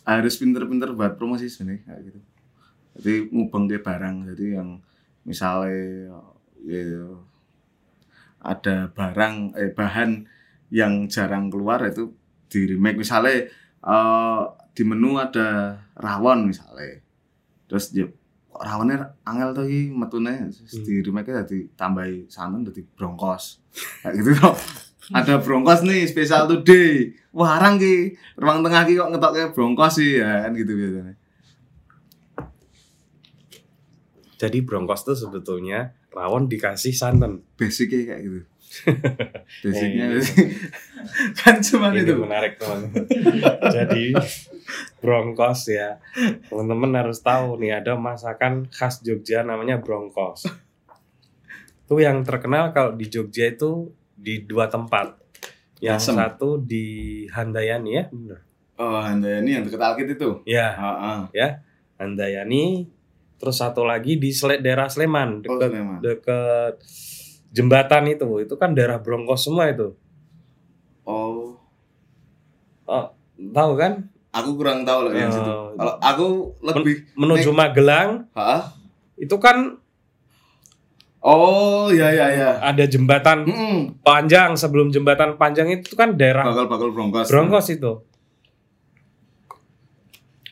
harus pinter-pinter buat promosi sebenarnya kayak gitu. Jadi ngubeng ke barang. Jadi yang misalnya ya, ada barang eh bahan yang jarang keluar itu di remake misalnya eh, di menu ada rawon misalnya. Terus ya rawonnya angel tuh iki metune Hmm. di remake jadi tambahi santan jadi bronkos. Kayak gitu kok. *laughs* Ada bronkos nih spesial today. Wah, arang ki. Ruang tengah ki kok ngetoknya bronkos sih ya kan gitu biasanya. Jadi bronkos tuh sebetulnya rawon dikasih santan. Basicnya kayak gitu. Basicnya Eh. *laughs* kan cuma itu. menarik teman-teman. *laughs* Jadi bronkos ya. Teman-teman harus tahu nih ada masakan khas Jogja namanya bronkos. Itu yang terkenal kalau di Jogja itu di dua tempat. Yang Asem. satu di Handayani ya, bener. Oh, Anda ini yang deket Alkit itu. Ya, Heeh. Handayani. Terus satu lagi di daerah Sleman, Oh, dekat Sleman. dekat jembatan itu. Itu kan daerah bronkos semua itu. Oh, Tahu kan? aku kurang tahu loh yang Oh. situ. Kalau aku lebih Menuju Magelang Hah? itu kan Oh, ya ya ya. ada jembatan Hmm. panjang sebelum jembatan panjang itu kan daerah Bakal-bakal bronkos. Bronkos itu.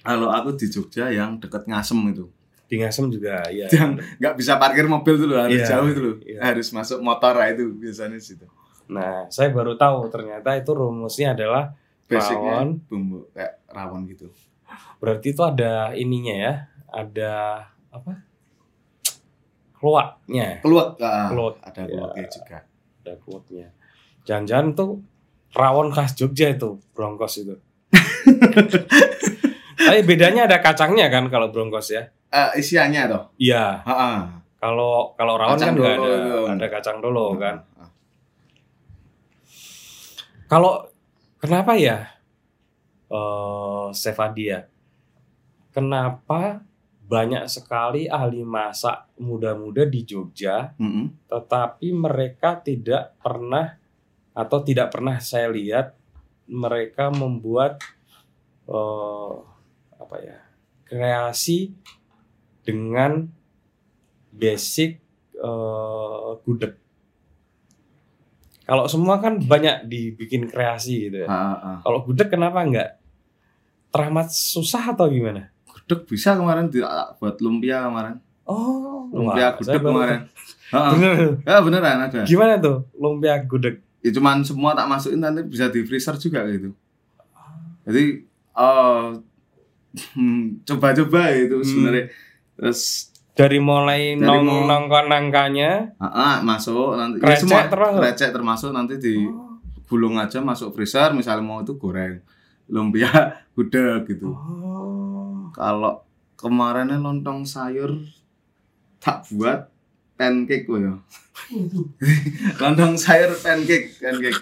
Kalau aku di Jogja yang deket Ngasem itu. Di Ngasem juga ya. Yang nggak bisa parkir mobil dulu harus Iya, jauh loh. iya. Harus masuk motor lah itu biasanya situ. Nah, saya baru tahu ternyata itu rumusnya adalah Basicnya Rawon. bumbu kayak rawon gitu. berarti itu ada ininya ya, ada apa? Keluaknya, Keluak, ah, Keluak, ada ya. keluaknya juga. ada keluaknya. Jangan-jangan tuh rawon khas Jogja itu, bronkos itu. *laughs* Tapi bedanya ada kacangnya kan kalau bronkos ya? Eh, isiannya toh. Iya. Kalau kalau rawon Kacang kan nggak ada, itu. ada kacang dolo kan. Kalau kenapa ya, eh Chef Adi ya? Kenapa banyak sekali ahli masak muda-muda di Jogja, Mm-mm. tetapi mereka tidak pernah atau tidak pernah saya lihat mereka membuat eh apa ya kreasi dengan basic eh gudeg. Kalau semua kan banyak dibikin kreasi gitu ya. Ah, ah. Kalau gudeg kenapa enggak? Teramat susah atau gimana? Gudeg bisa kemarin buat lumpia kemarin. Oh, Lumpia wah, gudeg kemarin. Heeh. *laughs* Bener. Ya beneran ada. Gimana tuh lumpia gudeg? Ya cuman semua tak masukin nanti bisa di freezer juga gitu. Jadi *laughs* hmm, coba-coba itu Hmm. sebenarnya. Terus Dari mulai Dari nong mau- nongkon nangkanya, ah, ah, masuk nanti ya semua termasuk? krecek termasuk nanti di gulung aja masuk freezer misalnya mau itu goreng lumpia *laughs* gudeg gitu. Oh. Kalau kemarinnya lontong sayur tak buat pancake kok ya. *laughs* lontong sayur pancake, pancake.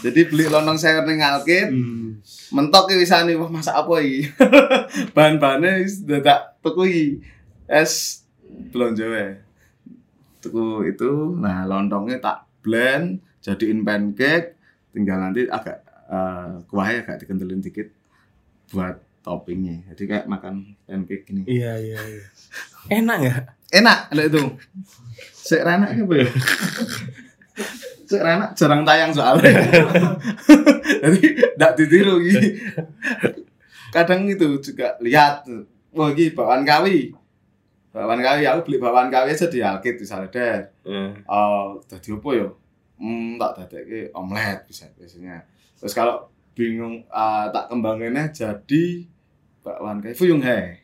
Jadi beli lontong sayur ning Alkit, Hmm. mentok ki wisane wah masak apa iki. *laughs* Bahan-bahane wis dadak tuku iki. Es blonjo wae. Tuku itu, nah lontongnya tak blend jadiin pancake, tinggal nanti agak eh kuahnya agak dikentelin dikit buat toppingnya. Jadi kayak makan pancake gini. Iya iya iya. *laughs* Enak nggak? Enak ada itu. Sik enak apa ya? Sik enak jarang tayang soalnya. *laughs* Jadi ndak ditiru iki. *laughs* Kadang itu juga lihat, wah iki bawaan kawi. Bawaan kawi aku beli bawaan kawi aja di Alkit misalnya deh. Eh, Oh, tadi apa ya? Hmm, tak dadekke omelet bisa biasanya. Terus kalau bingung ah, tak kembanginnya jadi bakwan kayak fuyung he.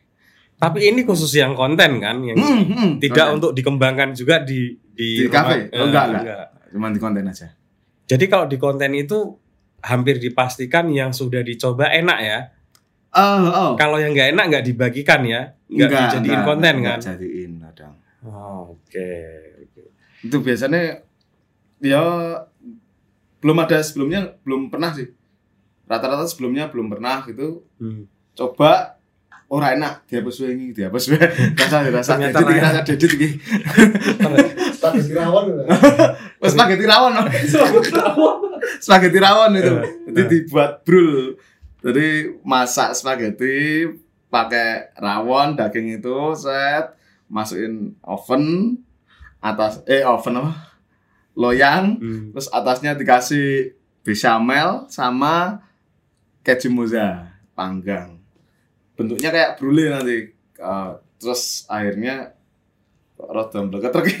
Tapi ini khusus yang konten kan, yang Hmm, hmm, tidak konten. untuk dikembangkan juga di di, Di kafe? Oh, Eh, enggak, enggak. cuman di konten aja. Jadi kalau di konten itu hampir dipastikan yang sudah dicoba enak ya. Oh, oh. Kalau yang nggak enak nggak dibagikan ya. Nggak dijadiin konten nggak kan? jadiin kadang Oh, Oke. oke. itu biasanya ya belum ada sebelumnya belum pernah sih rata-rata sebelumnya belum pernah gitu Hmm. coba ora enak dihapus wae iki dihapus wae *laughs* rasa rasa iki enak. rasa dedit iki Spaghetti rawon. wes *laughs* *laughs* spaghetti rawon spaghetti rawon itu Eh, jadi eh. dibuat brul jadi masak spaghetti pakai rawon daging itu set masukin oven atas eh oven apa loyang Hmm. terus atasnya dikasih bechamel sama keju moza panggang bentuknya kayak brule nanti Eh, terus akhirnya kok rada mbleket lagi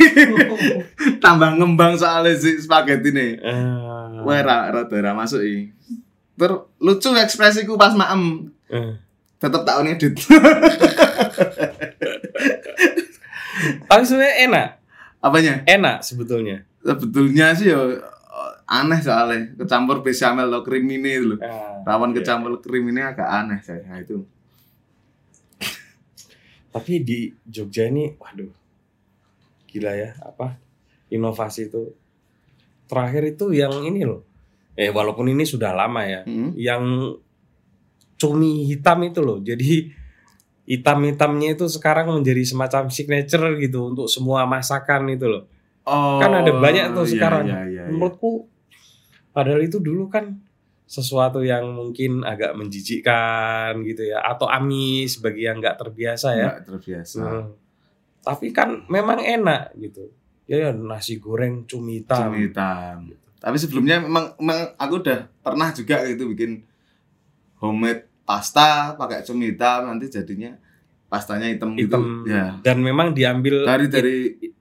*laughs* tambah ngembang soalnya si spaghetti nih Eh, Wah, ra, rada ra masuk iki. Ter lucu ekspresiku pas maem. eh. Tetep tak ngedit. Tapi sebenarnya enak, Apanya? enak sebetulnya. Sebetulnya sih ya eh, aneh soalnya kecampur bechamel lo krim ini loh. Ah, Rawan iya. kecampur krim ini agak aneh saya nah, itu. Tapi di Jogja ini, waduh, gila ya, apa inovasi itu. Terakhir itu yang ini loh, eh walaupun ini sudah lama ya, Hmm. yang cumi hitam itu loh. Jadi hitam-hitamnya itu sekarang menjadi semacam signature gitu untuk semua masakan itu loh. Oh, Kan ada banyak tuh iya, sekarang. Iya, iya, iya. Menurutku padahal itu dulu kan sesuatu yang mungkin agak menjijikkan gitu ya atau amis bagi yang nggak terbiasa ya. Nggak terbiasa. Hmm. Tapi kan memang enak gitu. Ya nasi goreng cumi hitam. Cumi hitam. Tapi sebelumnya memang, memang aku udah pernah juga gitu bikin homemade pasta pakai cumi hitam nanti jadinya pastanya hitam, hitam gitu. Ya. dan memang diambil Dari dari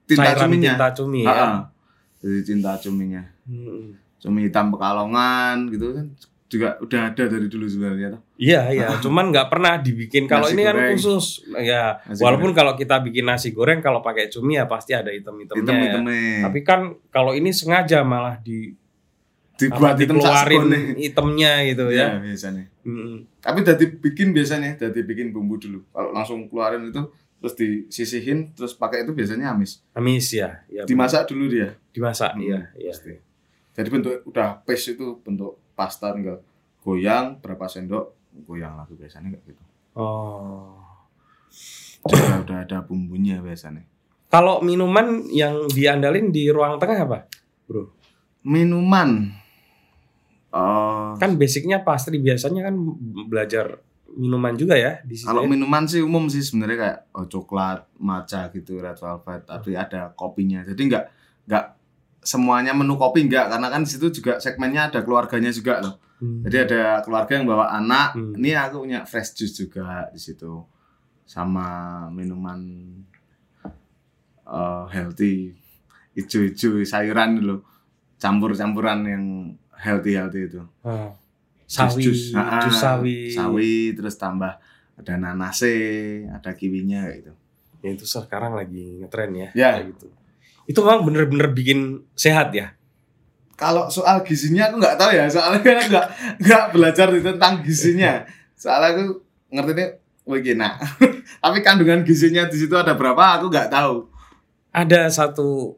tinta cuminya. tinta cumi ya. Dari cinta cuminya. Hmm. Cumi hitam pekalongan gitu kan juga udah ada dari dulu sebenarnya toh. Iya iya, cuman nggak pernah dibikin. Kalau ini kan goreng. khusus, ya. Nasi walaupun kalau kita bikin nasi goreng kalau pakai cumi ya pasti ada hitam-hitamnya. Hitam ya. hitamnya. Tapi kan kalau ini sengaja malah di dibuat hitam dikeluarin sakone. hitamnya gitu Ya, ya. biasanya. Mm. Tapi dari bikin biasanya, dari bikin bumbu dulu. Kalau langsung keluarin itu terus disisihin terus pakai itu biasanya amis. Amis ya, ya Dimasak dulu dia. dimasak, Hmm, iya, iya. Pasti. Jadi bentuk udah paste itu bentuk pasta tinggal goyang berapa sendok goyang lagi biasanya kayak gitu. Oh. Juga udah ada bumbunya biasanya. Kalau minuman yang diandalin di ruang tengah apa? Bro, Minuman. Oh, kan basicnya pastry biasanya kan belajar minuman juga ya di sini. kalau minuman sih umum sih sebenarnya kayak oh, coklat, matcha gitu, red velvet, tapi ada kopinya. Jadi nggak nggak semuanya menu kopi nggak karena kan di situ juga segmennya ada keluarganya juga loh. Hmm. Jadi ada keluarga yang bawa anak. Hmm. Ini aku punya fresh juice juga di situ. Sama minuman eh, healthy ijo-ijo sayuran dulu. Campur-campuran yang healthy-healthy itu. Ah. sawi, Jus-jus. Ah, jus sawi. Sawi terus tambah ada nanase, ada kiwinya gitu. Ya, itu sekarang lagi ngetren ya. Ya. kayak gitu. Itu memang bener-bener bikin sehat ya. Kalau soal gizinya aku nggak tahu ya, soalnya kan aku nggak nggak belajar tentang gizinya. Soalnya aku ngerti ini begini. *laughs* Tapi kandungan gizinya di situ ada berapa aku nggak tahu. Ada satu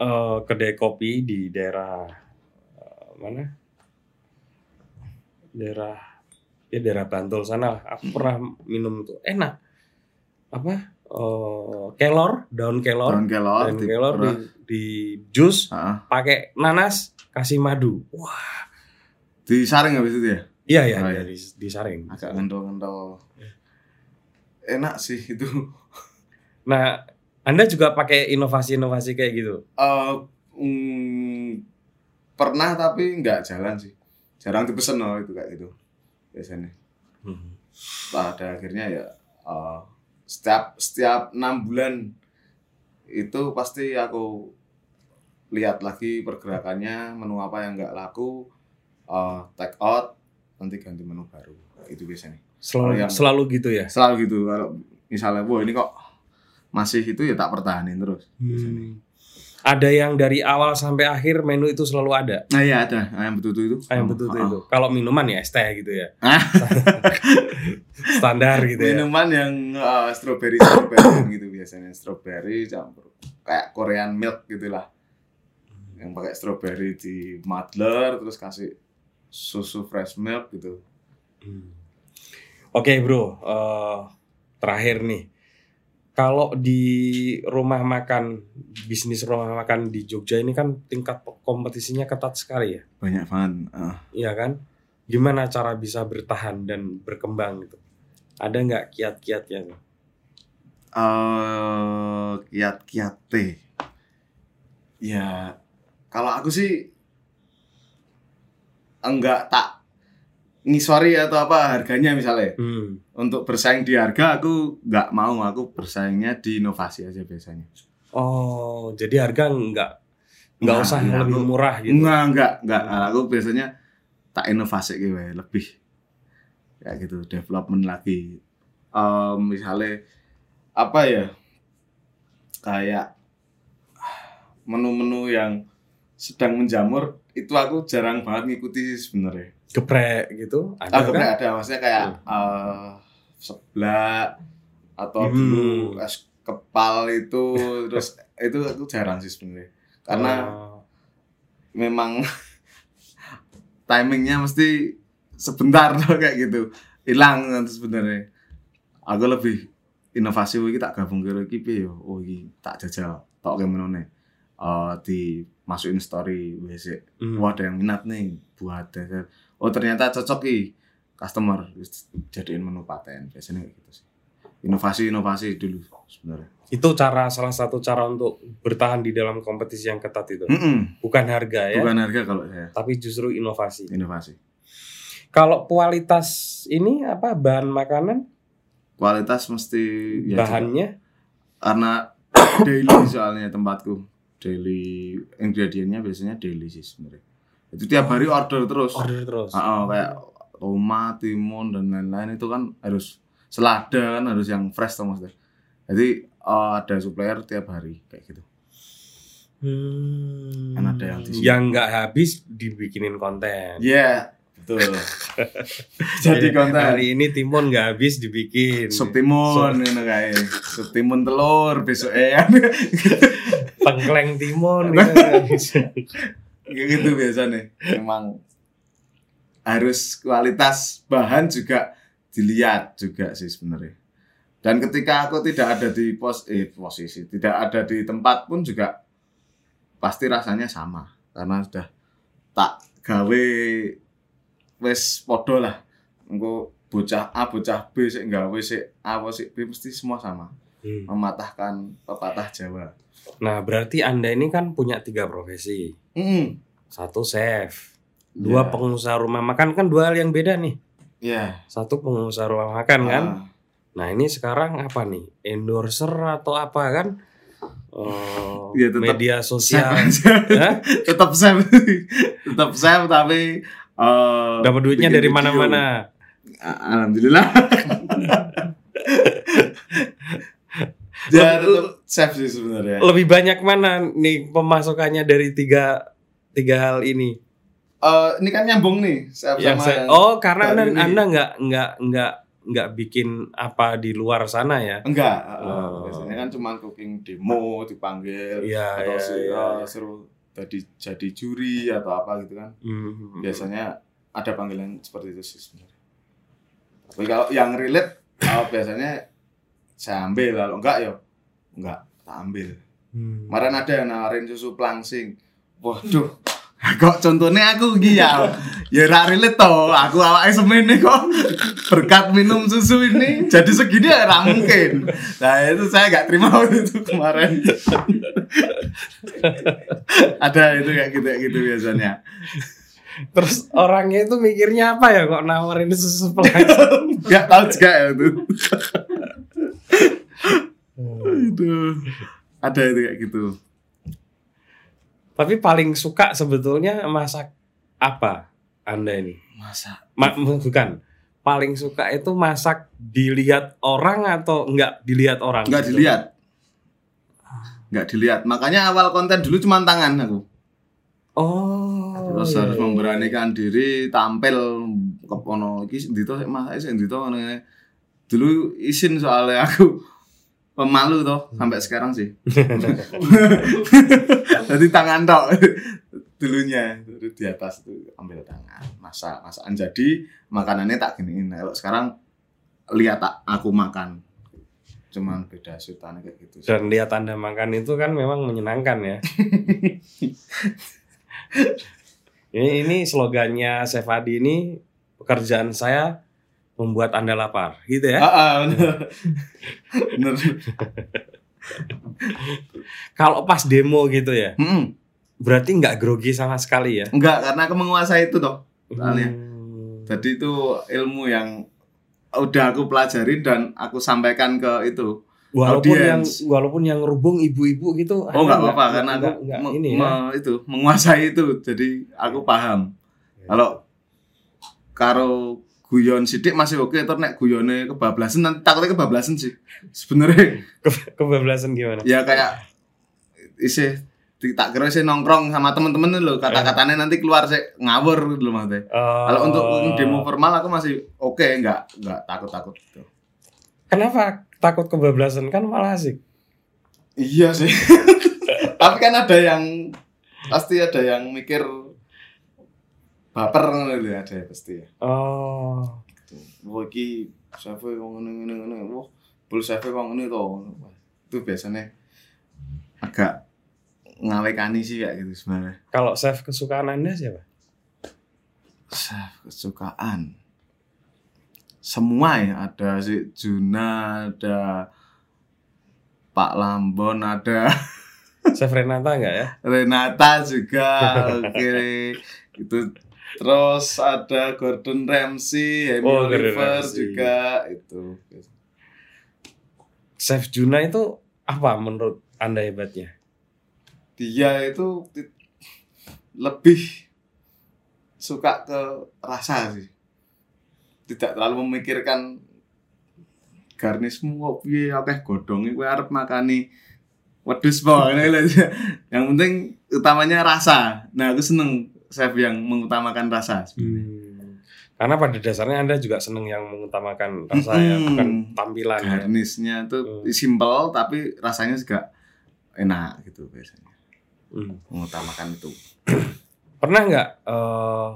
eh, kedai kopi di daerah mana? Daerah ya daerah Bantul sana. Aku pernah minum itu enak. Apa? Eh, kelor, daun kelor, Daun kelor, daun di- kelor di, di jus pakai nanas, kasih madu. Wah, disaring habis itu ya. iya ya, Oh, iya. dari disaring. Agak ngendol-ngendol. Enak sih itu. Nah, Anda juga pakai inovasi-inovasi kayak gitu. Eh, mm, pernah tapi nggak jalan sih. Jarang dipesen loh itu kayak gitu biasanya. pada akhirnya ya eh, setiap setiap enam bulan itu pasti aku lihat lagi pergerakannya menu apa yang nggak laku eh, take out nanti ganti menu baru itu biasanya Selalu Kalau yang- selalu gitu ya. selalu gitu kalau misalnya wah ini kok masih itu ya tak pertahanin terus biasanya. Ada yang dari awal sampai akhir menu itu selalu ada. Nah iya ada ayam betutu itu. Ayam betutu Oh, itu. Kalau minuman ya es teh gitu ya. Ah. *laughs* Standar gitu ya. Minuman yang uh, strawberry strawberry *coughs* gitu biasanya strawberry campur kayak Korean milk gitulah. Yang pakai strawberry di muddler terus kasih susu fresh milk gitu. Hmm. Oke bro, eh, terakhir nih, kalau di rumah makan bisnis rumah makan di Jogja ini kan tingkat kompetisinya ketat sekali ya, Banyak banget. ah. iya kan? Gimana cara bisa bertahan dan berkembang gitu? Ada nggak kiat-kiatnya? eh kiat-kiat teh. Ya, kalau aku sih enggak tak ngisori atau apa harganya misalnya. Hmm. Untuk bersaing di harga aku nggak mau, aku bersaingnya di inovasi aja biasanya. Oh, jadi harga nggak nggak Nah, usah iya, lebih aku- murah gitu? Enggak, enggak, enggak. Aku biasanya tak inovasi gitu ya, lebih kayak gitu, development lagi. Em, misalnya apa ya? Kayak menu-menu yang sedang menjamur itu aku jarang banget ngikuti sih sebenarnya. Geprek gitu? Ada Ah, kan? kemudian ada maksudnya kayak eh seblak atau Hmm. dulu es kepal itu *laughs* terus itu aku jarang sih sebenarnya. Karena Oh. memang *laughs* timingnya mesti sebentar *laughs* tuh kayak gitu hilang nanti sebenarnya aku lebih inovasi iki tak gabung karo iki piye yo oh iki tak jajal tok ke menone eh dimasukin story WC Hmm. wah ada yang minat nih buat dessert. Oh ternyata cocok ki. Customer jadiin menu paten. Biasanya kayak gitu sih. Inovasi inovasi dulu sebenarnya. Itu cara salah satu cara untuk bertahan di dalam kompetisi yang ketat itu. Mm-mm. Bukan harga ya, bukan harga kalau saya. Tapi justru inovasi. inovasi. Kalau kualitas ini apa bahan makanan, kualitas mesti ya bahannya? karena *coughs* daily soalnya tempatku daily ingredientnya biasanya daily sih sebenarnya itu tiap hari order terus order terus. Ah, ah, kayak tomat timun dan lain-lain itu kan harus selada kan harus yang fresh tuh maksudnya jadi eh, ada supplier tiap hari kayak gitu Hmm. Kan ada yang di sini. yang nggak habis dibikinin konten. iya betul *laughs* jadi konten Hari ini timun nggak habis dibikin. sup timun ini kayak sup timun telur besok eh *laughs* Tengkleng timun *laughs* gitu biasanya. Memang. Harus kualitas bahan juga dilihat juga sih sebenarnya. Dan ketika aku tidak ada di pos eh, posisi tidak ada di tempat pun juga pasti rasanya sama. Karena sudah tak gawe wes podo lah. Engko bocah A bocah B sik gawe sik A sik B mesti semua sama Hmm. mematahkan pepatah Jawa Nah berarti anda ini kan punya tiga profesi. mm Satu chef, dua Ya. pengusaha rumah makan kan dua hal yang beda nih. ya Satu pengusaha rumah makan kan. Ah. Nah ini sekarang apa nih? Endorser atau apa kan? Eh, Ya, tetap media sosial. *laughs* Hah? tetap chef *laughs* tetap chef tapi eh, Dapat duitnya dari mana-mana. Alhamdulillah *laughs* ya tetap chef sih sebenarnya Lebih banyak mana nih pemasukannya dari tiga tiga hal ini? Eh, ini kan nyambung nih chef Yang sama saya- oh karena anda, ini. anda nggak nggak nggak nggak bikin apa di luar sana ya? enggak Oh. biasanya kan cuma cooking demo dipanggil Iya atau iya, si- iya. eh, suruh jadi jadi juri atau apa gitu kan Hmm. biasanya ada panggilan seperti itu sih sebenarnya. Tapi kalau yang relate uh, biasanya saya ambil kalau enggak ya enggak tak ambil. Hmm. Kemarin ada yang nawarin susu plangsing. Waduh. Kok contohnya aku iki ya. Ya ra relate toh. Aku awake semene kok berkat minum susu ini jadi segini ya ra mungkin. Nah, itu saya enggak terima waktu *laughs* itu kemarin. ada itu kayak gitu kayak gitu biasanya. Terus orangnya itu mikirnya apa ya kok nawarin susu pelan? Enggak tahu juga ya itu. Itu ada itu kayak gitu. Tapi paling suka sebetulnya masak apa Anda ini? Masa Ma- bukan. Paling suka itu masak dilihat orang atau enggak dilihat orang? enggak gitu? dilihat. nggak dilihat. Makanya awal konten dulu cuma tangan aku. Oh. Terus iya, harus iya. memberanikan diri tampil ke ono iki ndito sik Mas, sik ndito. Dulu izin soalnya aku pemalu toh sampai sekarang sih. *laughs* *laughs* Jadi tangan tok *laughs* dulunya Terus di atas itu ambil tangan masak masakan jadi makanannya tak giniin Nah, kalau sekarang lihat tak aku makan cuman beda sutannya kayak gitu sih. Dan lihat Anda makan itu kan memang menyenangkan ya. ini ini slogannya Chef Adi ini pekerjaan saya membuat Anda lapar, gitu ya. Ah, ah, bener. Kalau pas demo gitu ya, Mm-mm. berarti nggak grogi sama sekali ya. Enggak, karena aku menguasai itu toh. Soalnya. Hmm. Jadi itu ilmu yang udah aku pelajari dan aku sampaikan ke itu. Walaupun yang audience. walaupun yang rubung ibu-ibu gitu. Oh enggak apa-apa karena aku nggak- nggak me- ini ya. me- itu menguasai itu. Jadi aku paham. Kalau karo guyon sidik masih oke terus nek guyone kebablasan nanti takutnya kebablasan sih. Sebenarnya *laughs* Ke- kebablasan gimana? ya kayak isih di- tak kira sih nongkrong sama temen-temen loh kata-katanya nanti keluar sih ngawur gitu maksudnya. Oh. Kalau untuk demo formal aku masih oke nggak nggak takut-takut gitu. Kenapa takut kebablasan kan malah asik. Iya sih. *laughs* Tapi kan ada yang pasti ada yang mikir baper ngono lho ada ya pasti ya. Oh. Wah iki chef wong ngene ngene ngene. Wah, bul chef wong ngene to. Itu biasanya agak ngawekani sih kayak gitu sebenarnya. Kalau chef kesukaan Anda siapa? Chef kesukaan. Semua ya, ada si Juna, ada Pak Lambon, ada Chef Renata enggak ya? Renata juga *laughs* oke itu terus ada Gordon Ramsay, Amy Oh, Oliver Ramsay. juga itu. Chef Juna itu apa menurut Anda hebatnya? dia itu lebih suka ke rasa sih. Tidak terlalu memikirkan garnismu kok piye akeh godhonge kowe arep makani. Wedhus apa ngene *laughs* yang penting utamanya rasa. Nah aku seneng chef yang mengutamakan rasa Hmm. Karena pada dasarnya Anda juga seneng yang mengutamakan rasa ya, Hmm. bukan tampilan ya. garnisnya tuh Hmm. simple tapi rasanya juga enak gitu biasanya Hmm. mengutamakan itu *clears throat* Pernah nggak eh,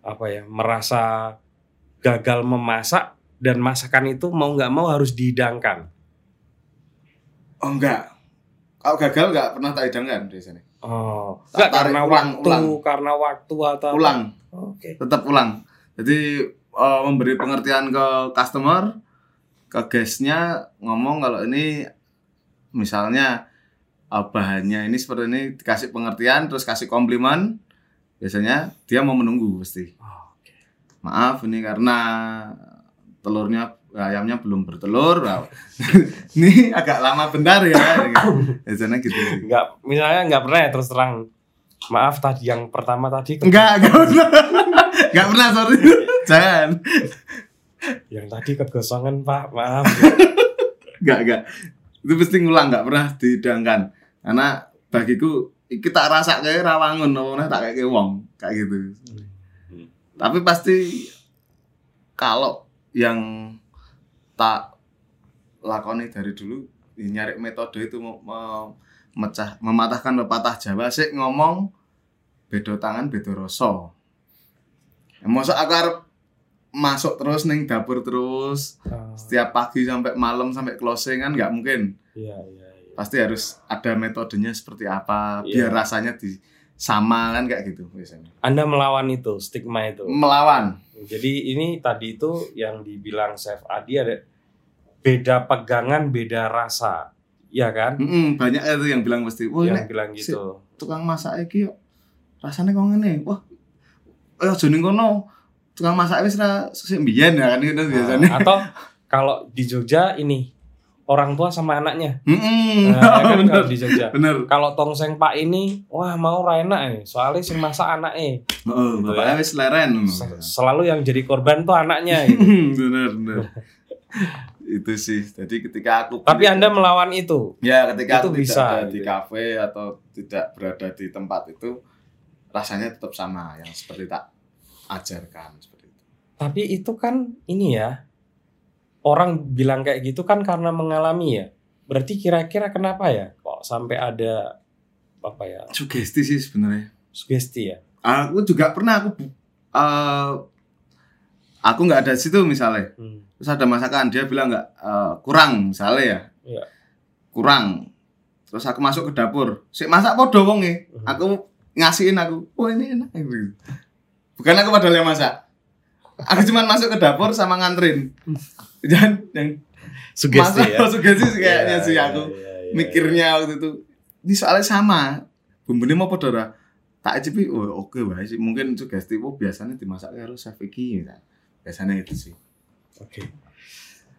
apa ya merasa gagal memasak dan masakan itu mau nggak mau harus dihidangkan? oh enggak kalau gagal enggak pernah tak hidangkan biasanya Oh, Tak nggak tarik, karena ulang, waktu, ulang. karena waktu atau ulang Oke. tetap ulang jadi eh, memberi pengertian ke customer ke guestnya ngomong kalau ini misalnya eh, bahannya ini seperti ini dikasih pengertian terus kasih komplimen biasanya dia mau menunggu pasti Oh, oke. maaf ini karena telurnya ayamnya belum bertelur *laughs* ini agak lama bentar ya. *coughs* Biasanya gitu. Nggak, misalnya nggak pernah ya terus terang. Maaf tadi yang pertama tadi enggak enggak pernah. Enggak pernah sorry. Jangan. Yang tadi kegosongan Pak, maaf. enggak enggak. Itu pasti ngulang enggak pernah dihidangkan. Karena bagiku iki tak rasa kayak rawangun ora tak kayak wong kayak gitu. Tapi pasti kalau yang tak lakoni dari dulu ya nyari metode itu mau mau mecah mematahkan pepatah Jawa sih ngomong bedo tangan bedo rasa ya, masa aku arep masuk terus ning dapur terus Oh, setiap pagi sampai malam sampai closing kan nggak mungkin Iya, iya, iya. pasti harus ada metodenya seperti apa Iya. biar rasanya di sama kan kayak gitu biasanya Anda melawan itu, stigma itu. melawan Jadi ini tadi itu yang dibilang Chef Adi ada beda pegangan, beda rasa. Ya kan? Mm-mm, banyak itu yang bilang pasti wah yang nek bilang gitu. tukang masak iki rasanya kok ngene wah eh aja ning kono tukang masak wis ra sesuk mbiyen ya kan gitu biasanya Nah, atau kalau di Jogja ini orang tua sama anaknya. Mm-mm. Nah, ya *laughs* kan bener kalau di Jogja. bener Kalau tongseng Pak ini, wah mau ra enak nih, soalnya sing masak anaknya. oh bapaknya wis leren Se- Selalu yang jadi korban tuh anaknya *laughs* gitu. bener bener itu sih jadi ketika aku Tapi beli- Anda melawan itu. ya ketika itu aku bisa, tidak ada di gitu. kafe atau tidak berada di tempat itu rasanya tetap sama yang seperti tak ajarkan seperti itu Tapi itu kan ini ya. Orang bilang kayak gitu kan karena mengalami ya. Berarti kira-kira kenapa ya kok sampai ada apa ya? sugesti sih sebenarnya Sugesti ya. aku juga pernah aku eh, aku nggak ada di situ misalnya Hmm. terus ada masakan dia bilang nggak eh, kurang misalnya ya Iya. kurang terus aku masuk ke dapur si masak podo wong. Mhm. aku ngasihin aku oh ini enak gitu. bukan aku padahal yang masak aku cuma masuk ke dapur sama nganterin dan yang Sugesti ya. *laughs* sugesti sih kayaknya Iya, sih iya, aku iya, iya. mikirnya waktu itu ini soalnya sama bumbunya mau podo ra tak icipi oh oke wae sih mungkin sugesti oh biasanya dimasak harus chef iki misal. biasanya itu sih Oke.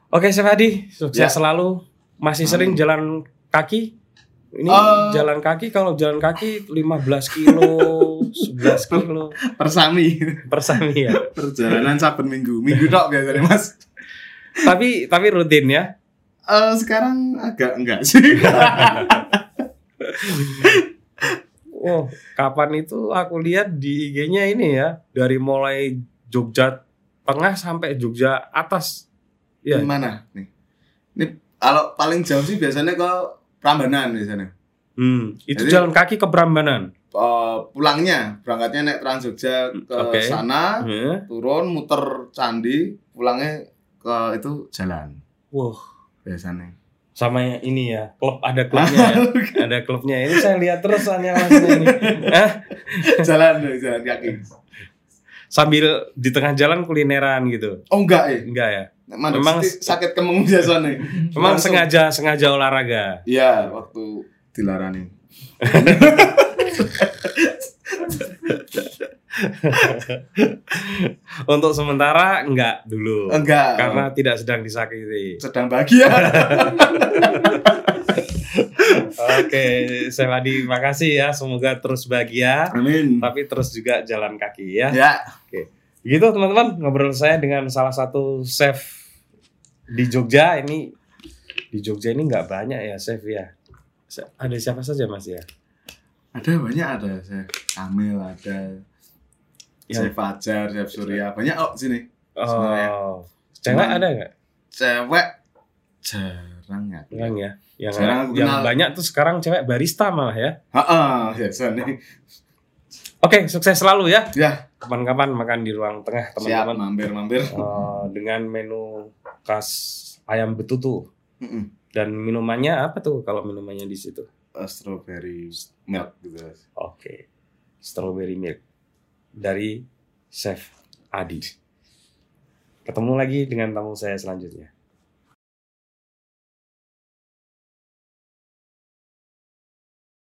Oke, Chef Hadi, sukses Ya. selalu. Masih Amin. sering jalan kaki? Ini Eh. jalan kaki kalau jalan kaki 15 kilo, 11 kilo persami per sehari ya. perjalanan saben minggu minggu tok biasanya mas Tapi tapi rutin ya. Eh sekarang agak enggak sih Oh, kapan itu aku lihat di IG-nya ini ya, dari mulai Jogja Tengah sampai Jogja atas. Ya. Gimana nih? Ini kalau paling jauh sih biasanya ke Prambanan biasanya. Hmm, itu Jadi- jalan kaki ke Prambanan. Eh, pulangnya berangkatnya naik Trans Jogja ke Oke. sana, Ya. turun muter candi, pulangnya ke itu jalan Wah, biasanya. sama ini ya, klub ada klubnya ya. *laughs* ada klubnya. Ini saya lihat terus soalnya masnya ini. *laughs* Hah? jalan jalan kaki. Sambil di tengah jalan kulineran gitu. Oh enggak eh. Enggak ya? Memang Memang- sakit kemeng biasanya. Memang Langsung. sengaja sengaja olahraga. Iya, waktu dilarani. *laughs* *laughs* Untuk sementara enggak dulu. Enggak. Karena tidak sedang disakiti. sedang bahagia. *laughs* Oke, saya Wadi makasih ya. Semoga terus bahagia, Amin. tapi terus juga jalan kaki ya. Ya. Gitu teman-teman, ngobrol saya dengan salah satu chef di Jogja. Ini di Jogja ini nggak banyak ya chef ya. Ada siapa saja mas ya? Ada banyak ada Chef Kamil, ada Yang- Chef Fajar, Chef Surya, banyak oh sini. Sebenarnya. Oh, cewek Cuman- ada nggak? Cewek jarang ya. Jarang ya. Yang, Jarang aku yang banyak tuh sekarang cewek barista malah ya. Heeh, ya nih. Oke, sukses selalu ya. Ya, Kapan-kapan makan di ruang tengah siap teman-teman. mampir-mampir. Eh, dengan menu khas ayam betutu Heeh. dan minumannya apa tuh kalau minumannya di situ? Uh, strawberry milk gitu. Oke, strawberry milk dari Chef Adi. Ketemu lagi dengan tamu saya selanjutnya.